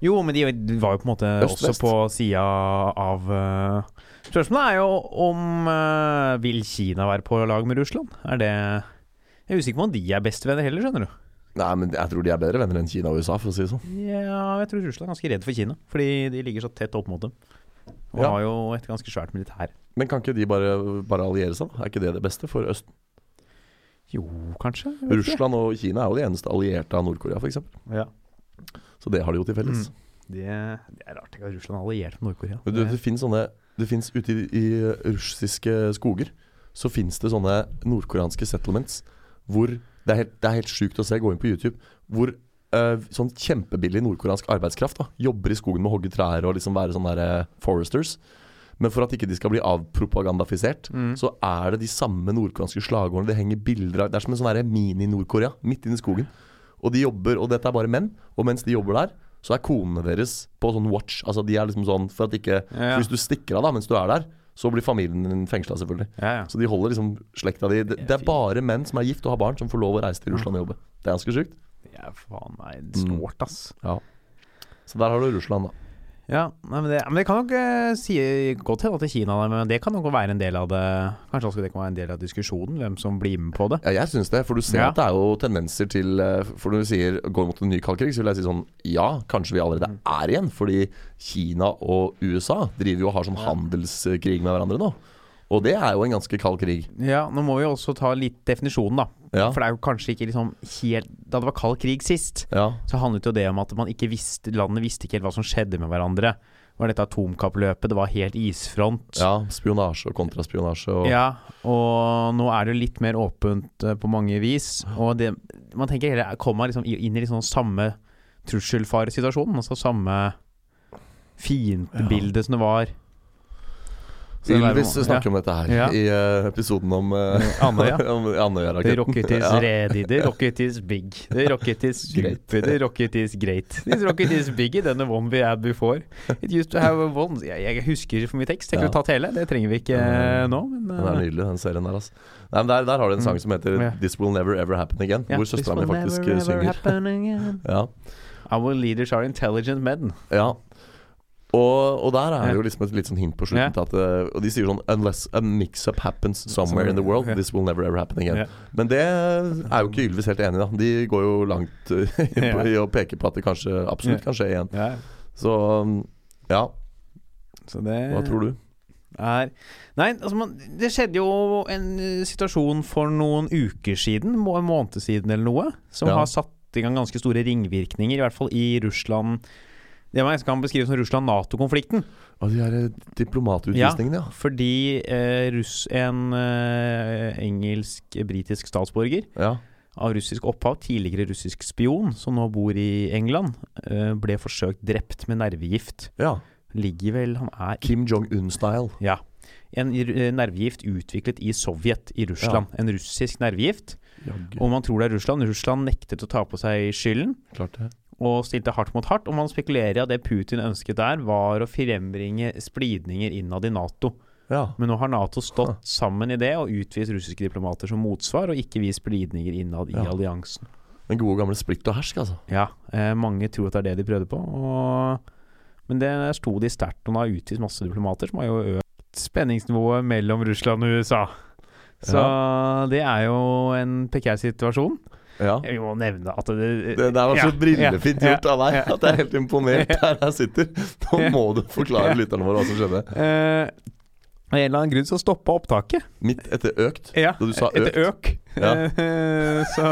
Jo, men de var jo på en måte også på sida av uh... Spørsmålet er jo om uh, Vil Kina være på lag med Russland? Er det Jeg er usikker på om de er bestevenner heller, skjønner du. Nei, men jeg tror de er bedre venner enn Kina og USA, for å si det sånn. Ja, jeg tror Russland er ganske redd for Kina. Fordi de ligger så tett opp mot dem. Og Ja. har jo et ganske svært militær. Men kan ikke de bare, bare alliere seg? da? Er ikke det det beste for Østen? Jo, kanskje? Russland og Kina er jo de eneste allierte av Nord-Korea, f.eks. Ja. Så det har de jo til felles. Det, det er rart ikke at Russland er alliert med Nord-Korea. Det, det finnes sånne Det finnes ute i, i russiske skoger Så finnes det sånne nordkoreanske settlements Hvor Det er helt, det er helt sjukt å se. Gå inn på YouTube. Hvor eh, sånn kjempebillig nordkoreansk arbeidskraft da jobber i skogen med å hogge trær og liksom være sånne der, uh, foresters. Men for at ikke de skal bli avpropagandafisert, Mm. så er det de samme nordkoreanske slagordene. Det henger bilder av Det er som en sånn mini-Nord-Korea midt inne i skogen. Og de jobber, og dette er bare menn. Og mens de jobber der, så er konene deres på sånn watch. Altså de er liksom sånn for at ikke Ja, ja. Hvis du stikker av da mens du er der, så blir familien din fengsla, selvfølgelig. Ja, ja. Så de holder liksom slekta di det, det er bare menn som er gift og har barn, som får lov å reise til Russland og jobbe. Det er ganske sjukt. Ja faen meg Mm. snålt, ass. Så der har du Russland, da. Ja, nei, men, det, men det kan nok eh, si godt hende til Kina, men det kan nok være en del av det Kanskje også det kan være en del av diskusjonen, hvem som blir med på det. Ja, jeg syns det. For du ser Ja. at det er jo tendenser til eh, For når du sier går mot en ny kald krig, så vil jeg si sånn Ja, kanskje vi allerede Mm. er igjen. Fordi Kina og USA driver jo og har sånn handelskrig med hverandre nå. Og det er jo en ganske kald krig. Ja, nå må vi også ta litt definisjonen, da. Ja. For det er jo kanskje ikke liksom helt Da det var kald krig sist, Ja. så handlet jo det om at man ikke visste landet visste ikke helt hva som skjedde med hverandre. Det var dette atomkappløpet, det var helt isfront. ja. Spionasje og kontraspionasje og Ja, og nå er det jo litt mer åpent eh, på mange vis. Og det, man tenker heller Kommer liksom inn i liksom samme trusselfaresituasjon? Altså samme fiendebilde som det var Ylvis snakker om dette her Ja. i uh, episoden om uh, Andøya. The rocket is Ja. ready, the rocket is big, the rocket is Great. the rocket is great. This rocket is bigger than the one we had before. It used to have a one Jeg, jeg husker for mye tekst. Jeg kunne Ja. tatt hele. Det trenger vi ikke uh, nå, men Den er nydelig, den serien der. Altså. Nei, men der, der har du en sang Mm. som heter yeah. 'This Will Never Ever Happen Again'. ja, hvor søstera mi faktisk never, synger. ever. Ja, Our leaders are intelligent men. ja. Og, og der er det jo liksom et litt sånn hint på slutten. Til At, eh, og de sier sånn 'Unless a mix-up happens somewhere in the world, this will never ever happen again'. Yeah. Men det er jo ikke Ylvis helt enig i. da De går jo langt eh, i å peke på at det kanskje absolutt kan skje igjen. Så ja, så det hva tror du? er Nei, altså man, det skjedde jo en eh, situasjon for noen uker siden, en måned siden eller noe, som Ja. har satt i gang ganske store ringvirkninger, i hvert fall i Russland Det man kan beskrive som Russland-Nato-konflikten. Og de her eh, diplomatutvisningene, ja. Fordi eh, russ, en eh, engelsk-britisk statsborger ja. av russisk opphav, tidligere russisk spion, som nå bor i England, eh, ble forsøkt drept med nervegift. ja. Ligger vel Han er Kim Jong-un-style. Ja. En eh, nervegift utviklet i Sovjet i Russland. En russisk nervegift. Jaggu. Og man tror det er Russland. Russland nektet å ta på seg skylden Klart det. Og stilte hardt mot hardt. Og man spekulerer i at det Putin ønsket der, var å frembringe splidninger innad i Nato. Ja. Men nå har Nato stått sammen i det og utvist russiske diplomater som motsvar, og ikke vist splidninger innad i Ja. alliansen. Den gode gamle splitt og hersk, altså. Ja, eh, mange tror at det er det de prøvde på. Og, men det sto de sterkt, og nå har utvist masse diplomater, som har jo økt spenningsnivået mellom Russland og USA. Så det er jo en prekær situasjon. Ja. Vi må nevne at det Det der var så Ja, brillefint ja, gjort av deg at jeg er helt imponert der jeg sitter. Nå må du forklare lytterne våre hva som skjedde. Uh, Av en eller annen grunn så stoppa opptaket. Midt etter økt. Ja, Da du sa etter øk. Ja. Eh, så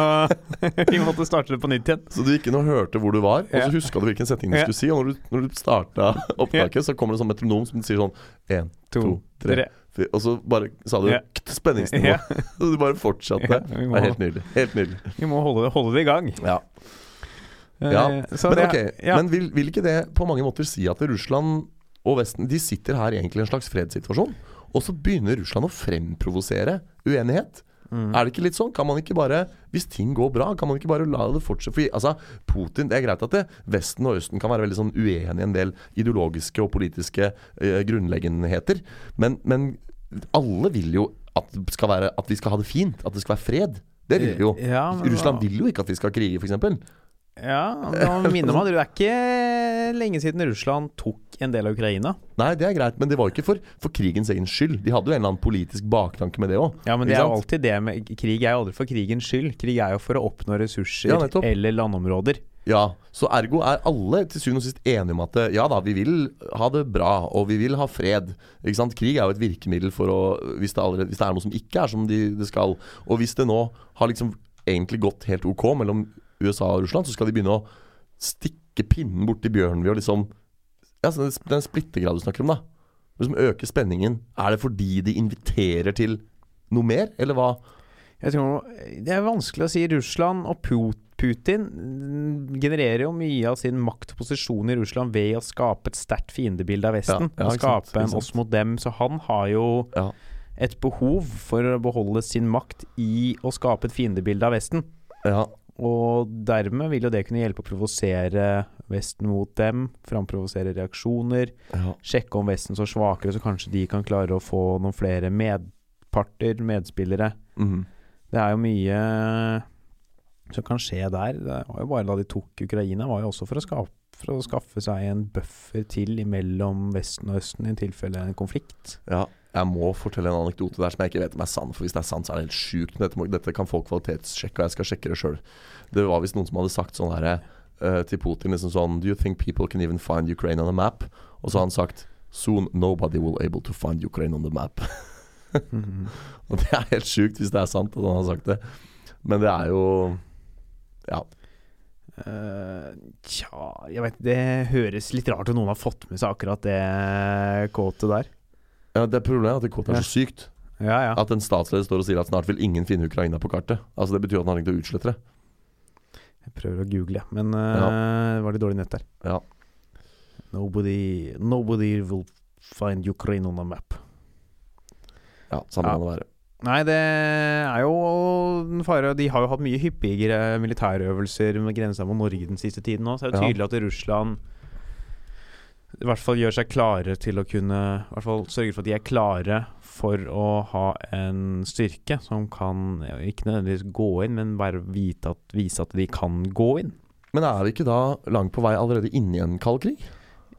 vi måtte starte det på nytt igjen. Så du gikk inn og hørte hvor du var, og så huska du hvilken setning du skulle si. Og når du, når du starta opptaket, så kommer det sånn metronom som sier sånn én, to, tre, Og så bare sa du Ja. spenningsnivå. Ja. Så du bare fortsatte. Ja, Det må, helt nydelig. Helt nydelig. vi må holde, holde det i gang. Ja. Eh, Ja, så Men det- ok, ja. men vil, vil ikke det på mange måter si at Russland og Vesten De sitter her egentlig i en slags fredssituasjon, og så begynner Russland å fremprovosere uenighet? Mm. Er det ikke litt sånn? Kan man ikke bare Hvis ting går bra, kan man ikke bare la det fortsette? For, altså, Putin Det er greit at det, Vesten og Østen kan være veldig sånn uenige i en del ideologiske og politiske eh, grunnleggenheter, men, men alle vil jo at, skal være, at vi skal ha det fint. At det skal være fred. Det vil vi jo. Ja, men Russland vil jo ikke at vi skal krige, f.eks. Ja, da minner man Det er ikke lenge siden Russland tok en del av Ukraina. Nei, det er greit, men det var ikke for, for krigens egen skyld. De hadde jo en eller annen politisk baktanke med det òg. Ja, men det er jo alltid det med Krig er jo aldri for krigens skyld. Krig er jo for å oppnå ressurser Ja, eller landområder. Ja, så ergo er alle til syvende og sist enige om at ja da, vi vil ha det bra, og vi vil ha fred. Ikke sant? Krig er jo et virkemiddel for å hvis det, allerede, hvis det er noe som ikke er som de, det skal. Og hvis det nå har liksom egentlig gått helt ok mellom USA og Russland, så skal de begynne å stikke pinnen borti bjørnen ved å liksom Ja, den, splittergrad du snakker om, da. Liksom øke spenningen. Er det fordi de inviterer til noe mer, eller hva? Tror Det er vanskelig å si. Russland og Putin genererer jo mye av sin makt og posisjon i Russland ved å skape et sterkt fiendebilde av Vesten. Ja, ja, ikke sant, skape en oss mot dem. Så han har jo Ja. et behov for å beholde sin makt i å skape et fiendebilde av Vesten. Ja, Og dermed vil jo det kunne hjelpe å provosere Vesten mot dem, framprovosere reaksjoner, ja. sjekke om Vesten står svakere, så kanskje de kan klare å få noen flere medparter, medspillere. Mm. Det er jo mye som kan skje der. Det var jo bare da de tok Ukraina, var jo også for å, skape, for å skaffe seg en buffer til mellom Vesten og Østen i tilfelle en konflikt. Ja, jeg må fortelle en anekdote der som jeg ikke vet om er sann. For hvis det er sant, så er det helt sjukt. Dette, dette kan folk kvalitetssjekke, og jeg skal sjekke det sjøl. Det var visst noen som hadde sagt sånn herre uh, til Putin liksom sånn Do you think people can even find Ukraine on a map? Og så har han sagt Soon nobody will able to find Ukraine on the map. Og det er helt sjukt hvis det er sant at han har sagt det. Men det er jo Ja. Uh, Tja, jeg vet Det høres litt rart ut noen har fått med seg akkurat det kåtet der. Ja det Problemet er at det kåtet er så sykt. Ja, ja. At en statsleder står og sier at snart vil ingen finne Ukraina på kartet. Altså Det betyr at han har tenkt å utslette det. Jeg prøver å google, men eh, det var litt dårlig nett der. Ja. Nobody, nobody will find Ukraine on a map. Ja, Samme Ja. kan det være. Nei, det er jo en fare De har jo hatt mye hyppigere militærøvelser med grensa mot Norge den siste tiden òg, så er det Ja. tydelig at Russland i hvert fall gjør seg klare til å kunne I hvert fall sørger for at de er klare for å ha en styrke som kan ja, ikke nødvendigvis gå inn, men bare at, vise at de kan gå inn. Men er vi ikke da langt på vei allerede inne i en kald krig?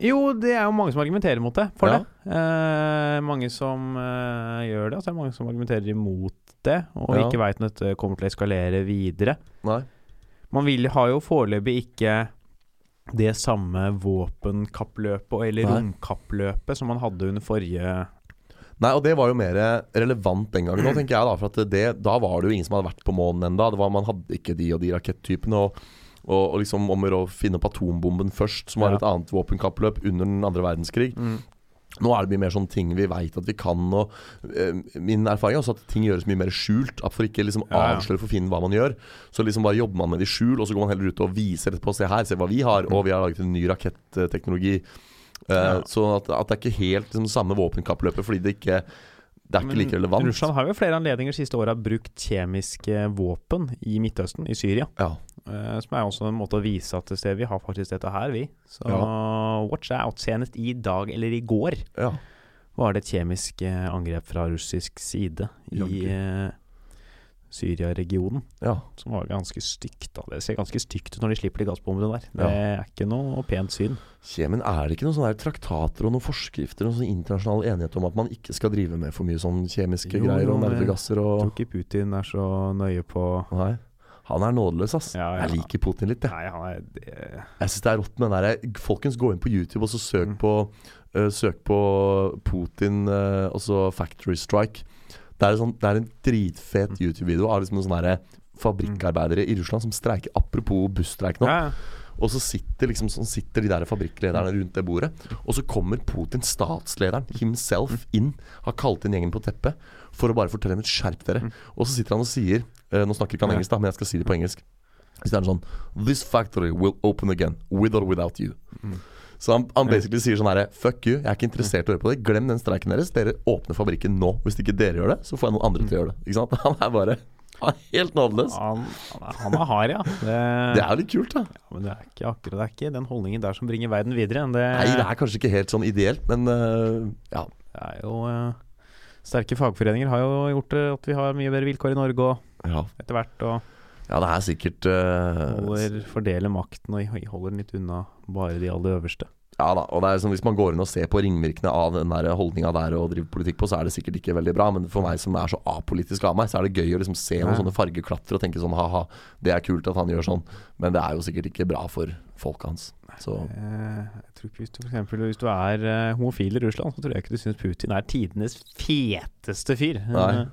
Jo, det er jo mange som argumenterer mot det. For Ja. det. Eh, mange som eh, gjør det, og så er det mange som argumenterer imot det, og Ja. ikke veit når dette kommer til å eskalere videre. Nei. Man vil, har jo foreløpig ikke det samme våpenkappløpet eller Nei. romkappløpet som man hadde under forrige Nei, og det var jo mer relevant den gangen. Nå tenker jeg Da for at det, da var det jo ingen som hadde vært på månen ennå. Man hadde ikke de og de rakettypene. Og, og, og liksom om å finne opp atombomben først, som var Ja. et annet våpenkappløp under den andre verdenskrig. Nå er det mye mer sånn ting vi veit at vi kan. Og eh, Min erfaring er også at ting gjøres mye mer skjult. For ikke liksom avsløre for Finn hva man gjør. Så liksom bare jobber man med det i skjul, og så går man heller ut og viser etterpå. Se her, se hva vi har. Og vi har laget en ny raketteknologi. Uh, Ja. Så at, at det er ikke helt liksom, samme våpenkappløpet, fordi det ikke Det er ikke Men like relevant. Russland har jo flere anledninger siste åra brukt kjemiske våpen i Midtøsten, i Syria. Ja. Uh, som er også en måte å vise at se, vi har faktisk dette her, vi. Så watch out. Senest i dag, eller i går, ja. var det et kjemisk eh, angrep fra russisk side i Jaggu. Eh, Syria-regionen. ja. Som var ganske stygt. da Det ser ganske stygt ut når de slipper de gassbombene der. Det Ja. er ikke noe pent syn. Ja, Men er det ikke noen sånne traktater og noen forskrifter og sånn internasjonal enighet om at man ikke skal drive med for mye sånn kjemiske Jo, greier og nervegasser og Jeg tror ikke Putin er så nøye på Nei. Han er nådeløs, ass. Ja, ja. Jeg liker Putin litt, jeg. Nei, han er det, Jeg syns det er rått med den derre Folkens, gå inn på YouTube og så søk Mm. på uh, Søk på Putin øh, og så Factory Strike. Det er, sånn, det er en dritfet Mm. YouTube-video av liksom sånne fabrikkarbeidere i Russland som streiker. Apropos busstreik nå. ja, Og så sitter, liksom, så sitter de der fabrikklederne rundt det bordet. Og så kommer Putin, statslederen himself, inn. Har kalt inn gjengen på teppet for å bare fortelle dem et skjerp dere. Mm. Og så sitter han og sier eh, Nå snakker ikke han engelsk, da, men jeg skal si det på engelsk. Så det er sånn This factory will open again, with or without you. Mm. Så han, han basically sier sånn herre Fuck you, jeg er ikke interessert i å høre på det. Glem den streiken deres. Dere åpner fabrikken nå. Hvis ikke dere gjør det, så får jeg noen andre til å gjøre det. Ikke sant? Han er bare han er helt nådeløs. han, han, er, hard, ja. Det, Det er jo litt kult, da. ja. Men det er ikke akkurat Det er ikke den holdningen der som bringer verden videre. Det, Nei, det er kanskje ikke helt sånn ideelt, men uh, ja. det er jo uh, Sterke fagforeninger har jo gjort at vi har mye bedre vilkår i Norge og ja. etter hvert. Og Ja, det er sikkert uh, holder, fordeler makten og holder den litt unna bare de aller øverste. Ja da, og det er sånn hvis man går inn og ser på ringvirkene av den der holdninga der og driver politikk på, så er det sikkert ikke veldig bra. Men for meg som er så apolitisk av meg, så er det gøy å liksom se noen Nei. sånne fargeklatre og tenke sånn ha-ha, det er kult at han gjør sånn. Men det er jo sikkert ikke bra for folket hans. Så Eh, jeg tror ikke Hvis du, for eksempel, hvis du er eh, homofil i Russland, så tror jeg ikke du syns Putin er tidenes feteste fyr. Nei.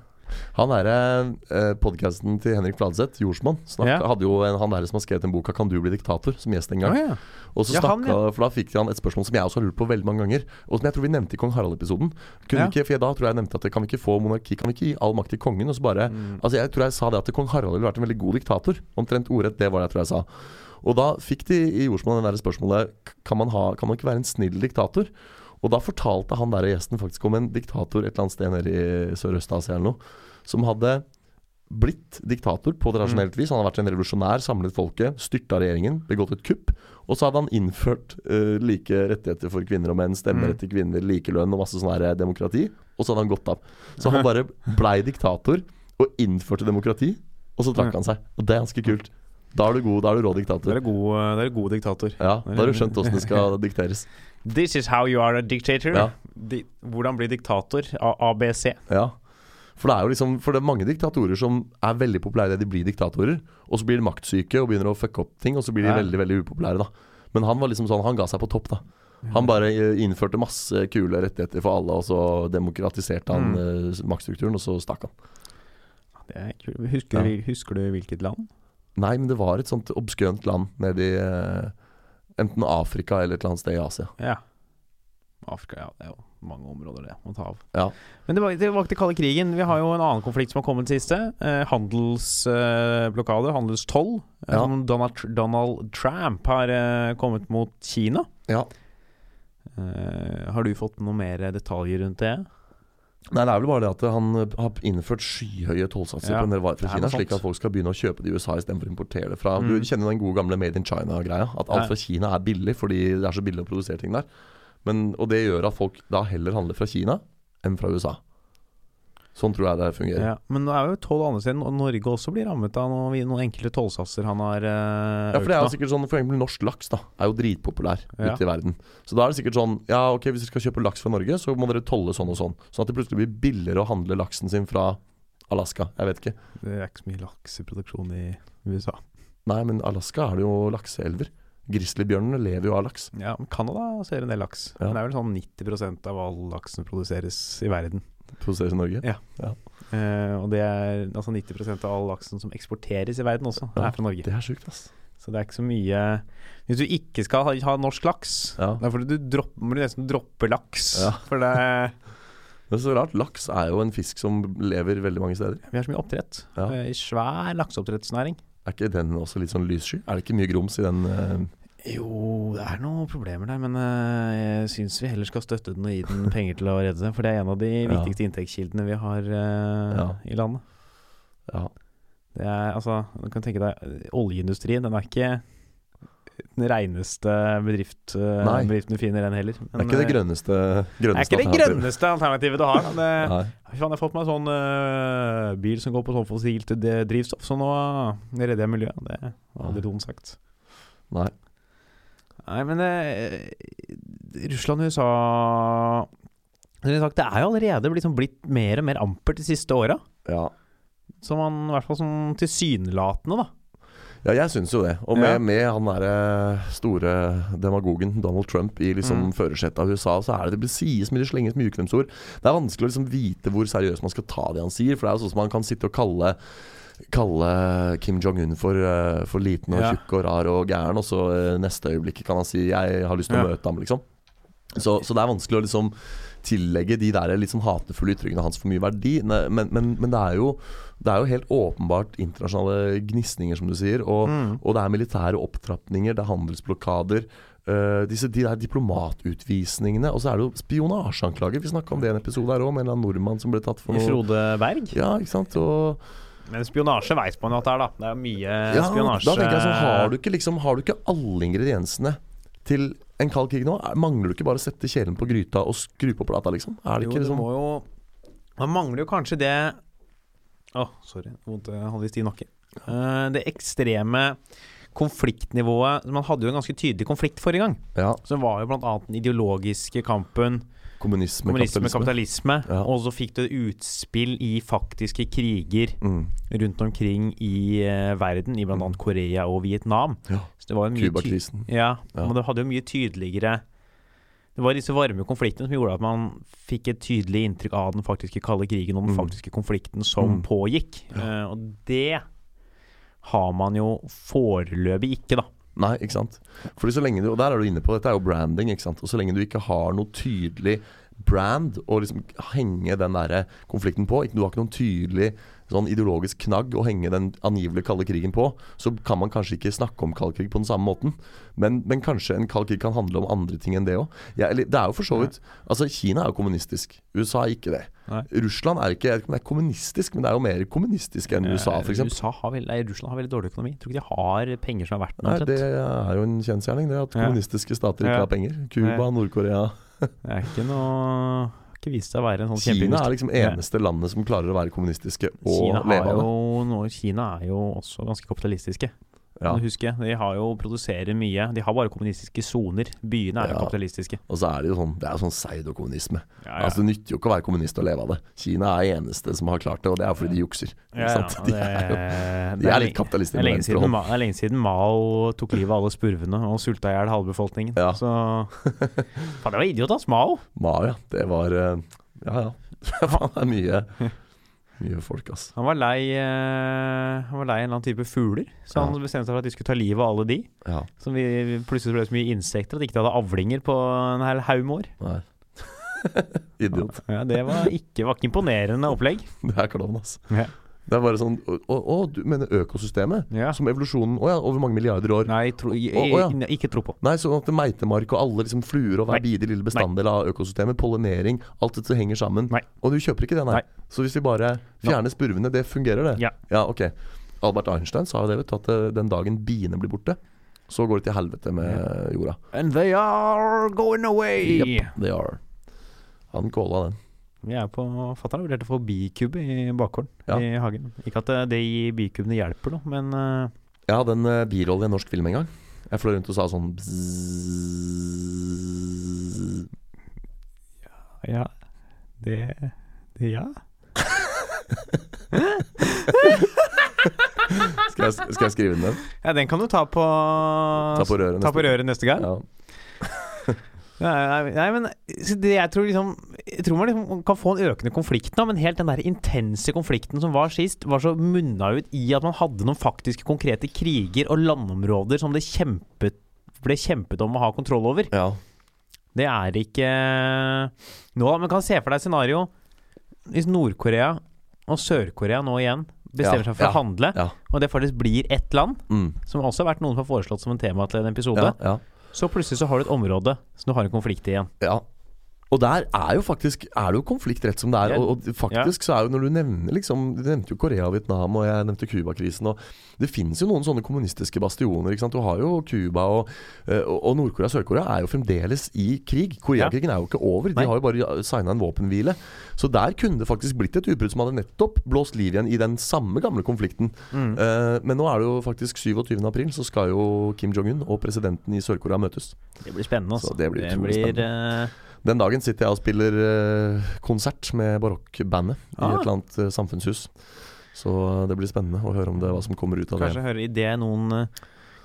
Han derre eh, podkasten til Henrik Fladseth, Jordsmonn, snakka- Ja. hadde jo en, han der som har skrevet den boka 'Kan du bli diktator?' som gjest en gang. Ja, ja. Og så Ja, han, snakka, For da fikk han et spørsmål som jeg også har lurt på veldig mange ganger. Og som jeg tror vi nevnte i Kong Harald-episoden. Kunne ikke, For jeg da tror jeg nevnte at kan vi ikke få monarki Kan vi ikke gi all makt til kongen? Og så bare Mm. Altså Jeg tror jeg sa det at kong Harald ville vært en veldig god diktator. Omtrent ordrett. Det var det jeg tror jeg sa. Og da fikk de i Jordsmonn det der spørsmålet Kan man, ha, kan man ikke være en snill diktator? Og da fortalte han der gjesten faktisk om en diktator et eller annet sted nede i Sørøst-Asia eller noe, som hadde blitt diktator på tradisjonelt vis. Han hadde vært en revolusjonær, samlet folket, styrta regjeringen, begått et kupp. Og så hadde han innført uh, like rettigheter for kvinner og menn, stemmerett til kvinner, likelønn og masse sånn her demokrati. Og så hadde han gått av. Så han bare blei diktator og innførte demokrati, og så trakk han seg. Og det er ganske kult. Da er du god, da er du rå diktator. er god, da er du god diktator. Ja, da har du skjønt åssen det skal dikteres. This is how you are a dictator. Ja. Di hvordan bli diktator? A ABC. Ja. For det er jo liksom For det er mange diktatorer som er veldig populære idet de blir diktatorer, og så blir de maktsyke og begynner å fucke opp ting, og så blir de Ja. veldig veldig upopulære, da. Men han var liksom sånn Han ga seg på topp, da. Han bare eh, innførte masse kule rettigheter for alle, og så demokratiserte han mm. maktstrukturen, og så stakk han. Det er kult. Husker, du, husker du hvilket land? Nei, men det var et sånt obskønt land nedi i eh, enten Afrika eller et eller annet sted i Asia. Ja. Afrika, ja. Det er jo mange områder det må ta av. Ja. Men tilbake til, det kalde krigen. Vi har jo en annen konflikt som har kommet siste. Eh, handelsblokade, handelstoll. eh, Ja. Som Donald, Donald Trump har eh, kommet mot Kina. Ja. Eh, har du fått noe mer detaljer rundt det? Nei, det er vel bare det at han eh, har innført skyhøye tollsatser Ja, på en del varer fra Kina, slik at folk skal begynne å kjøpe det i USA istedenfor å importere det fra Mm. Du kjenner den gode gamle Made in China-greia. At alt fra Kina er billig fordi det er så billig å produsere ting der. Men, og det gjør at folk da heller handler fra Kina enn fra USA. Sånn tror jeg det fungerer. Ja, men nå er jo toll andre steder, og Norge også blir rammet av noen, noen enkelte tollsatser han har uh, Ja, for det er jo sikkert sånn For eksempel norsk laks da er jo dritpopulær Ja. ute i verden. Så da er det sikkert sånn Ja, ok, hvis dere skal kjøpe laks fra Norge, så må dere tolle sånn og sånn. Sånn at det plutselig blir billigere å handle laksen sin fra Alaska. Jeg vet ikke. Det er ikke så mye lakseproduksjon i USA. Nei, men Alaska er det jo lakseelver. Grizzlybjørnene lever jo av laks. Ja, men Canada ser en del laks. Ja. Men det er vel sånn 90% av all laksen produseres i verden. Produseres i Norge. Ja. Eh, og det er altså 90% av all laksen som eksporteres i verden også, Ja. er fra Norge. Det er sjukt, ass. Så det er ikke så mye Hvis du ikke skal ha, ha norsk laks, Ja. da fordi du, dropp, må du nesten droppe laks. Ja. For det Det er så rart. Laks er jo en fisk som lever veldig mange steder. Vi har så mye oppdrett. Ja. Eh, svær lakseoppdrettsnæring. Er ikke den også litt sånn lyssky? Er det ikke mye grums i den eh, Jo, det er noen problemer der, men eh, jeg syns vi heller skal støtte den og gi den penger til å redde seg, For det er en av de Ja. viktigste inntektskildene vi har uh, Ja. i landet. Ja. Det er, altså, du kan tenke deg Oljeindustrien, den er ikke den reineste bedrift, eh, Nei. bedriften du finner, den heller. Det er ikke det grønneste, Det er ikke det grønneste alternativet du har. Det, jeg har fått meg en sånn uh, bil som går på sånn fossilt drivstoff, så nå redder jeg miljøet. Det var aldri dumt sagt. Nei. Nei, men eh, Russland og USA Det er jo allerede liksom blitt mer og mer ampert de siste åra. Ja. Som man, i hvert fall sånn tilsynelatende, da. Ja, jeg syns jo det. Og med, Ja. med han derre store demagogen Donald Trump i liksom Mm. førersetet av USA, så er det det sies mye, det slenges mye ukvemsord. Det er vanskelig å liksom vite hvor seriøst man skal ta det han sier, for det er jo sånn som man kan sitte og kalle Kalle Kim Jong-un for, eh, for liten og Ja. tjukk og rar og gæren, og så eh, neste øyeblikk kan han si 'jeg har lyst til å møte ham', liksom. Så, så det er vanskelig å liksom tillegge de der sånn hatefulle uttrykkene hans for mye verdi. Men, men, men det, er jo, det er jo helt åpenbart internasjonale gnisninger, som du sier. Og, Mm. og det er militære opptrappinger, det er handelsblokader. Uh, disse, de der diplomatutvisningene. Og så er det jo spionasjeanklager. Vi snakka om det i en episode her òg, med en eller annen nordmann som ble tatt for noe Frode Berg. Ja, ikke sant. Og Men spionasje veit man jo at det er, da. Det er mye ja, spionasje. da tenker jeg så har du ikke liksom Har du ikke alle ingrediensene til en kald krig nå? Er- Mangler du ikke bare å sette kjelen på gryta og skru på plata, liksom? Er det jo, ikke det liksom må jo Man mangler jo kanskje det Å, sorry. Vondt hadde i stiv nakke. Eh, det ekstreme konfliktnivået Man hadde jo en ganske tydelig konflikt forrige gang. Ja, Som var jo annet den ideologiske kampen. Kommunisme, Kommunisme, kapitalisme. Ja. Og så fikk det utspill i faktiske kriger Mm. rundt omkring i uh, verden, i blant annet Korea og Vietnam. Ja. Cuba-krisen. Ja, Ja. men det hadde jo mye tydeligere Det var disse varme konfliktene som gjorde at man fikk et tydelig inntrykk av den faktiske kalde krigen og den Mm. faktiske konflikten som Mm. pågikk. Uh, og det har man jo foreløpig ikke, da. Nei, ikke sant. Fordi så lenge du, Og der er du inne på, dette er jo branding, ikke sant. Og så lenge du ikke har noe tydelig brand å liksom henge den der konflikten på, du har ikke noen tydelig sånn ideologisk knagg å henge den angivelig kalde krigen på, så kan man kanskje ikke snakke om kald krig på den samme måten. Men, men kanskje en kald krig kan handle om andre ting enn det òg. Ja, det er jo for så vidt Altså, Kina er jo kommunistisk. USA er ikke det. Nei. Russland er ikke det er kommunistisk, men det er jo mer kommunistisk enn USA, Eh, f.eks. USA nei, Russland har veldig dårlig økonomi. Jeg tror ikke de har penger som er verdt noe. Nei, det er jo en kjensgjerning, det at kommunistiske stater ikke Ja. har penger. Cuba, Nord-Korea Det er ikke noe Ikke vist seg å være en sånn Kina er liksom eneste landet som klarer å være kommunistiske og Kina, har leve av det. jo, Kina er jo også ganske kapitalistiske. Ja. må du huske. De har jo produserer mye. De har bare kommunistiske soner. Byene er jo Ja. kapitalistiske. Og så er det jo sånn Det er sånn pseudokommunisme. Ja, Altså Det nytter jo ikke å være kommunist og leve av det. Kina er eneste som har klart det, og det er fordi de jukser. Ja, ja, De det- er jo de er litt kapitalister Det er med venstre siden, hånd. Det er lenge siden Mao tok livet av alle spurvene og sulta i hjel halvbefolkningen. Ja. Så Faen, det var idiot, ass. Mao. Mao, ja. Det var eh, Ja ja. Faen, det er mye Mye folk, ass. Han var lei uh, Han var lei en eller annen type fugler, så Ja. han bestemte seg for at de skulle ta livet av alle de. Ja. Som vi plutselig ble så mye insekter at de ikke hadde avlinger på en hel haug med år. Nei. Idiot. Ja, det var ikke, var ikke imponerende opplegg. Det er klovn, ass. Ja. Det er bare sånn Å, å, å, du mener økosystemet? Ja. Som evolusjonen Å ja, over mange milliarder år. Nei, tro, i, Å, å, ja. ikke tro på. Nei, sånn at meitemark og alle liksom fluer og hver bidige lille bestanddel av økosystemet, pollinering, alt dette henger sammen. Nei. Og du kjøper ikke det, nei. Nei. Så hvis vi bare fjerner spurvene, det fungerer det? Ja. ja ok. Albert Einstein sa jo det, vet du, at eh, den dagen biene blir borte, så går det til helvete med jorda. And they are going away. Yep, they are. Han calla den. Vi er på Fatter'n har vurdert å få bikube i bakgården Ja. i hagen. Ikke at det, det i bikubene hjelper noe, men uh... Jeg hadde en uh, birolle i en norsk film en gang. Jeg fløy rundt og sa sånn bzzz. ja. Det, det Ja. Skal jeg, skal jeg skrive den ja. Den kan du ta på Ta på røret Ta på neste- røret neste gang. Ja. Nei, nei, nei, men det jeg tror liksom Jeg tror man liksom kan få en økende konflikt nå, men helt den der intense konflikten som var sist, var så munna ut i at man hadde noen faktiske konkrete kriger og landområder som det kjempet, ble kjempet om å ha kontroll over. ja. Det er ikke nå, men kan se for deg scenario hvis Nord-Korea og Sør-Korea nå igjen bestemmer seg for å handle, og det faktisk blir ett land, Mm. som også har vært noen som har foreslått som en tema til en episode, så plutselig så har du et område som du har en konflikt i igjen. Ja. Og der er jo faktisk Er det jo konflikt rett som det er. Ja. Og, og faktisk så er jo når du nevner liksom Du nevnte jo Korea og Vietnam, og jeg nevnte Cuba-krisen. Det finnes jo noen sånne kommunistiske bastioner. Du har jo Cuba og, eh, og, Nord-Korea og Sør-Korea er jo fremdeles i krig. Koreakrigen er jo ikke over. De Nei. har jo bare signa en våpenhvile. Så der kunne det faktisk blitt et utbrudd som hadde nettopp blåst liv igjen i den samme gamle konflikten. Mm. Eh, men nå er det jo faktisk 27. april, så skal jo Kim Jong-un og presidenten i Sør-Korea møtes. Det blir spennende, altså. Så det blir spennende. eh, Den dagen sitter jeg og spiller eh, konsert med barokkbandet i Ah. et eller annet eh, samfunnshus. Så eh, det blir spennende å høre om det hva som kommer ut av Kanskje høre det noen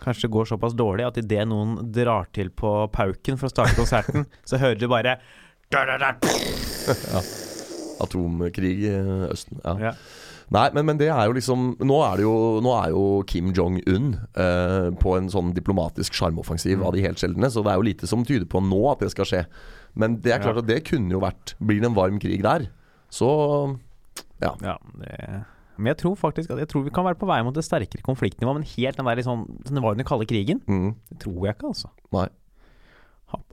Kanskje det går såpass dårlig at idet noen drar til på pauken for å starte konserten, så hører du bare da, da, da. det. Atomkrig i Østen. Ja. Ja. Nei, men, men det er jo liksom Nå er, det jo, nå er jo Kim Jong-un eh, på en sånn diplomatisk sjarmoffensiv Mm. av de helt sjeldne, så det er jo lite som tyder på nå at det skal skje. Men det er klart Ja. at det kunne jo vært Blir det en varm krig der, så Ja, det men jeg tror faktisk at Jeg tror vi kan være på vei mot et sterkere konfliktnivå, men helt den der liksom den var under kalde krigen, mm, det tror jeg ikke, altså. Nei.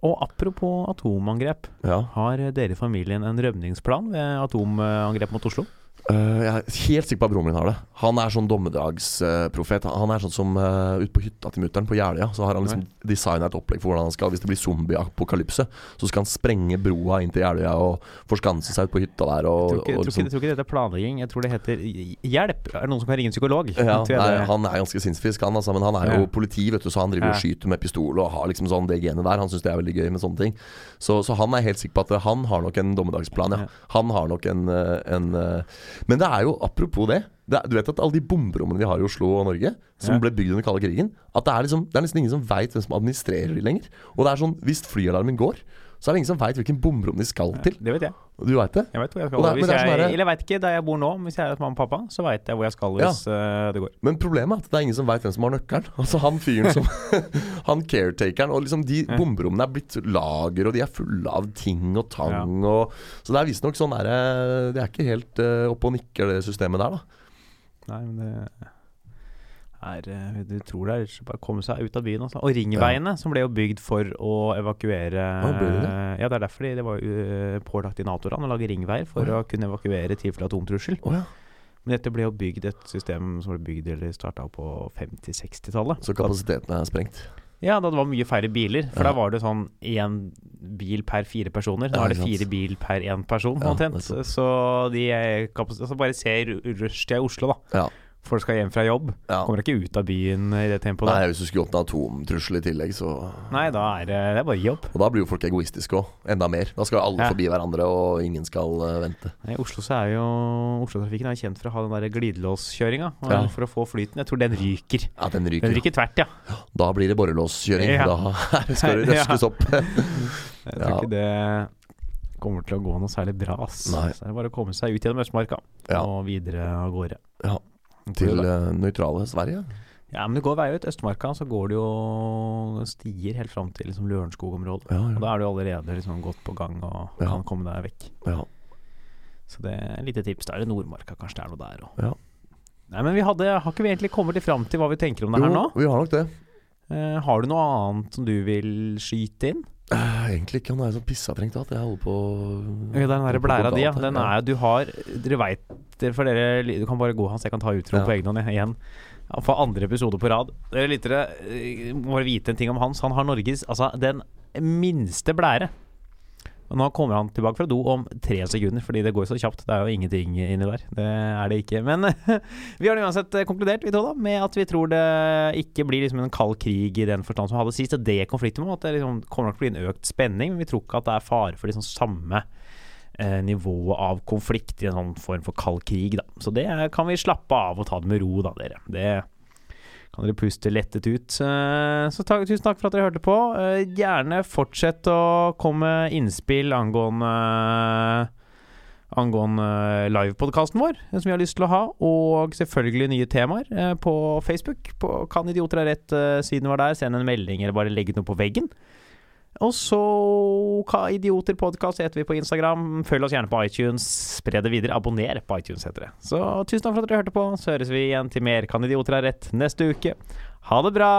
Og apropos atomangrep, Ja. har dere i familien en rømningsplan ved atomangrep mot Oslo? Eh, jeg er helt sikker på at broren min har det. Han er sånn dommedagsprofet. han er sånn som uh, ute på hytta til mutter'n på Jeløya, så har han liksom designa et opplegg for hvordan han skal Hvis det blir zombieapokalypse, så skal han sprenge broa inn til Jeløya og forskanse seg ut på hytta der. Jeg tror, ikke, og liksom. jeg tror ikke dette er planlegging, jeg tror det heter hjelp. Er det noen som kan ringe en psykolog? ja, nei, han er ganske sinnsfrisk, han, altså, men han er jo Ja. politi, vet du, så han driver og Ja. skyter med pistol og har liksom sånn det genet der. Han syns det er veldig gøy med sånne ting. Så, så han er helt sikker på at eh, han har nok en dommedagsplan, ja. Han har nok en, eh, en eh, Men det er jo apropos det. det er, du vet at alle de bomberommene vi har i Oslo og Norge, som Ja. ble bygd under kalde krigen, at det er, liksom, det er nesten ingen som veit hvem som administrerer de lenger. Og det er sånn, hvis flyalarmen går, så er det ingen som veit hvilken bomrom de skal til. Det vet jeg. Du veit det? Jeg vet hvor jeg skal. det er- Hvis det er sånn jeg, eller jeg vet ikke der jeg bor nå, men hvis jeg er hos mamma og pappa, så veit jeg hvor jeg skal hvis eh, det går. Men problemet er at det er ingen som veit hvem som har nøkkelen. Altså han fyren som Han caretakeren. Og liksom de Ja. bomberommene er blitt lager, og de er fulle av ting og tang og Så det er visstnok sånn derre Det er ikke helt uh, oppe og nikker, det systemet der, da. Nei, men det er eh, Du tror det er bare å komme seg ut av byen. Også. Og ringveiene, som ble jo bygd for å evakuere ah, det? Ja, det er derfor de, det var uh, pålagt i Nato-land å lage ringveier for Å, ja. å kunne evakuere tilfelle atomtrussel. Oh, ja. Men dette ble jo bygd et system som ble bygd eller starta på 50-60-tallet. Så kapasiteten er sprengt. Ja, da det var mye færre biler. For Ja. da var det sånn én bil per fire personer. Nå er det fire bil per én person, omtrent. Ja, Så de kapas- altså bare se ru- rushtida i Oslo, da. Ja. Folk skal hjem fra jobb. Ja. Kommer ikke ut av byen i det tempoet. Nei, hvis du skulle åpne atomtrussel i tillegg, så Nei, da er det, det er bare jobb. Og da blir jo folk egoistiske òg. Enda mer. Da skal alle Ja. forbi hverandre, og ingen skal uh, vente. I Oslo så er jo Oslo-trafikken er kjent for å ha den der glidelåskjøringa. Ja. For å få flyten. Jeg tror den ryker. Ja, den ryker. Den ryker. tvert, ja. Da blir det borrelåskjøring. Da skal det røskes opp. Jeg tror Ja. ikke det kommer til å gå noe særlig bra. Ass. Nei. Så det er bare å komme seg ut gjennom Østmarka Ja. og videre av gårde. Ja. Til uh, nøytrale Sverige. Ja, men det går veier ut. Østmarka så går det jo stier helt fram til liksom Lørenskog-området. Ja, Og da er du allerede liksom godt på gang og Ja. kan komme deg vekk. ja. Så det er et lite tips. Da er det Nordmarka, kanskje det er noe der òg. Ja. Nei, men vi hadde, har ikke vi egentlig kommet fram til hva vi tenker om det her nå? Jo, vi har nok det. Eh, har du noe annet som du vil skyte inn? Eh, egentlig ikke. Han er så pissetrengt at jeg holder på okay, den der blæra di, ja. Den er Du har Dere veit For dere Du kan bare gå, Hans. Jeg kan ta utro Ja. på egen hånd igjen. For andre episode på rad. Dere lyttere eh, må vite en ting om Hans. Han har Norges Altså den minste blære. Nå kommer han tilbake fra do om tre sekunder, fordi det går så kjapt. Det er jo ingenting inni der. Det er det ikke. Men vi har uansett eh, konkludert, vi to, da, med at vi tror det ikke blir liksom en kald krig i den forstand som vi hadde sist. Og det konflikten med at det liksom kommer nok til å bli en økt spenning, men vi tror ikke at det er fare for liksom samme eh, nivået av konflikt i en sånn form for kald krig, da. Så det er- kan vi slappe av og ta det med ro, da, dere. Det kan dere puste lettet ut. Eh, Så takk, tusen takk for at dere hørte på. Eh, Gjerne fortsett å komme med innspill angående Angående livepodkasten vår, som vi har lyst til å ha, og selvfølgelig nye temaer eh, på Facebook. På Kan idioter ha rett, eh, siden vi var der. Send en melding eller bare legg noe på veggen. Og så Hva idioter podkast heter vi på Instagram. Følg oss gjerne på iTunes. Spre det videre. Abonner på iTunes, heter det. Så tusen takk for at dere hørte på. Så høres vi igjen til mer Kan idioter ha rett neste uke. Ha det bra!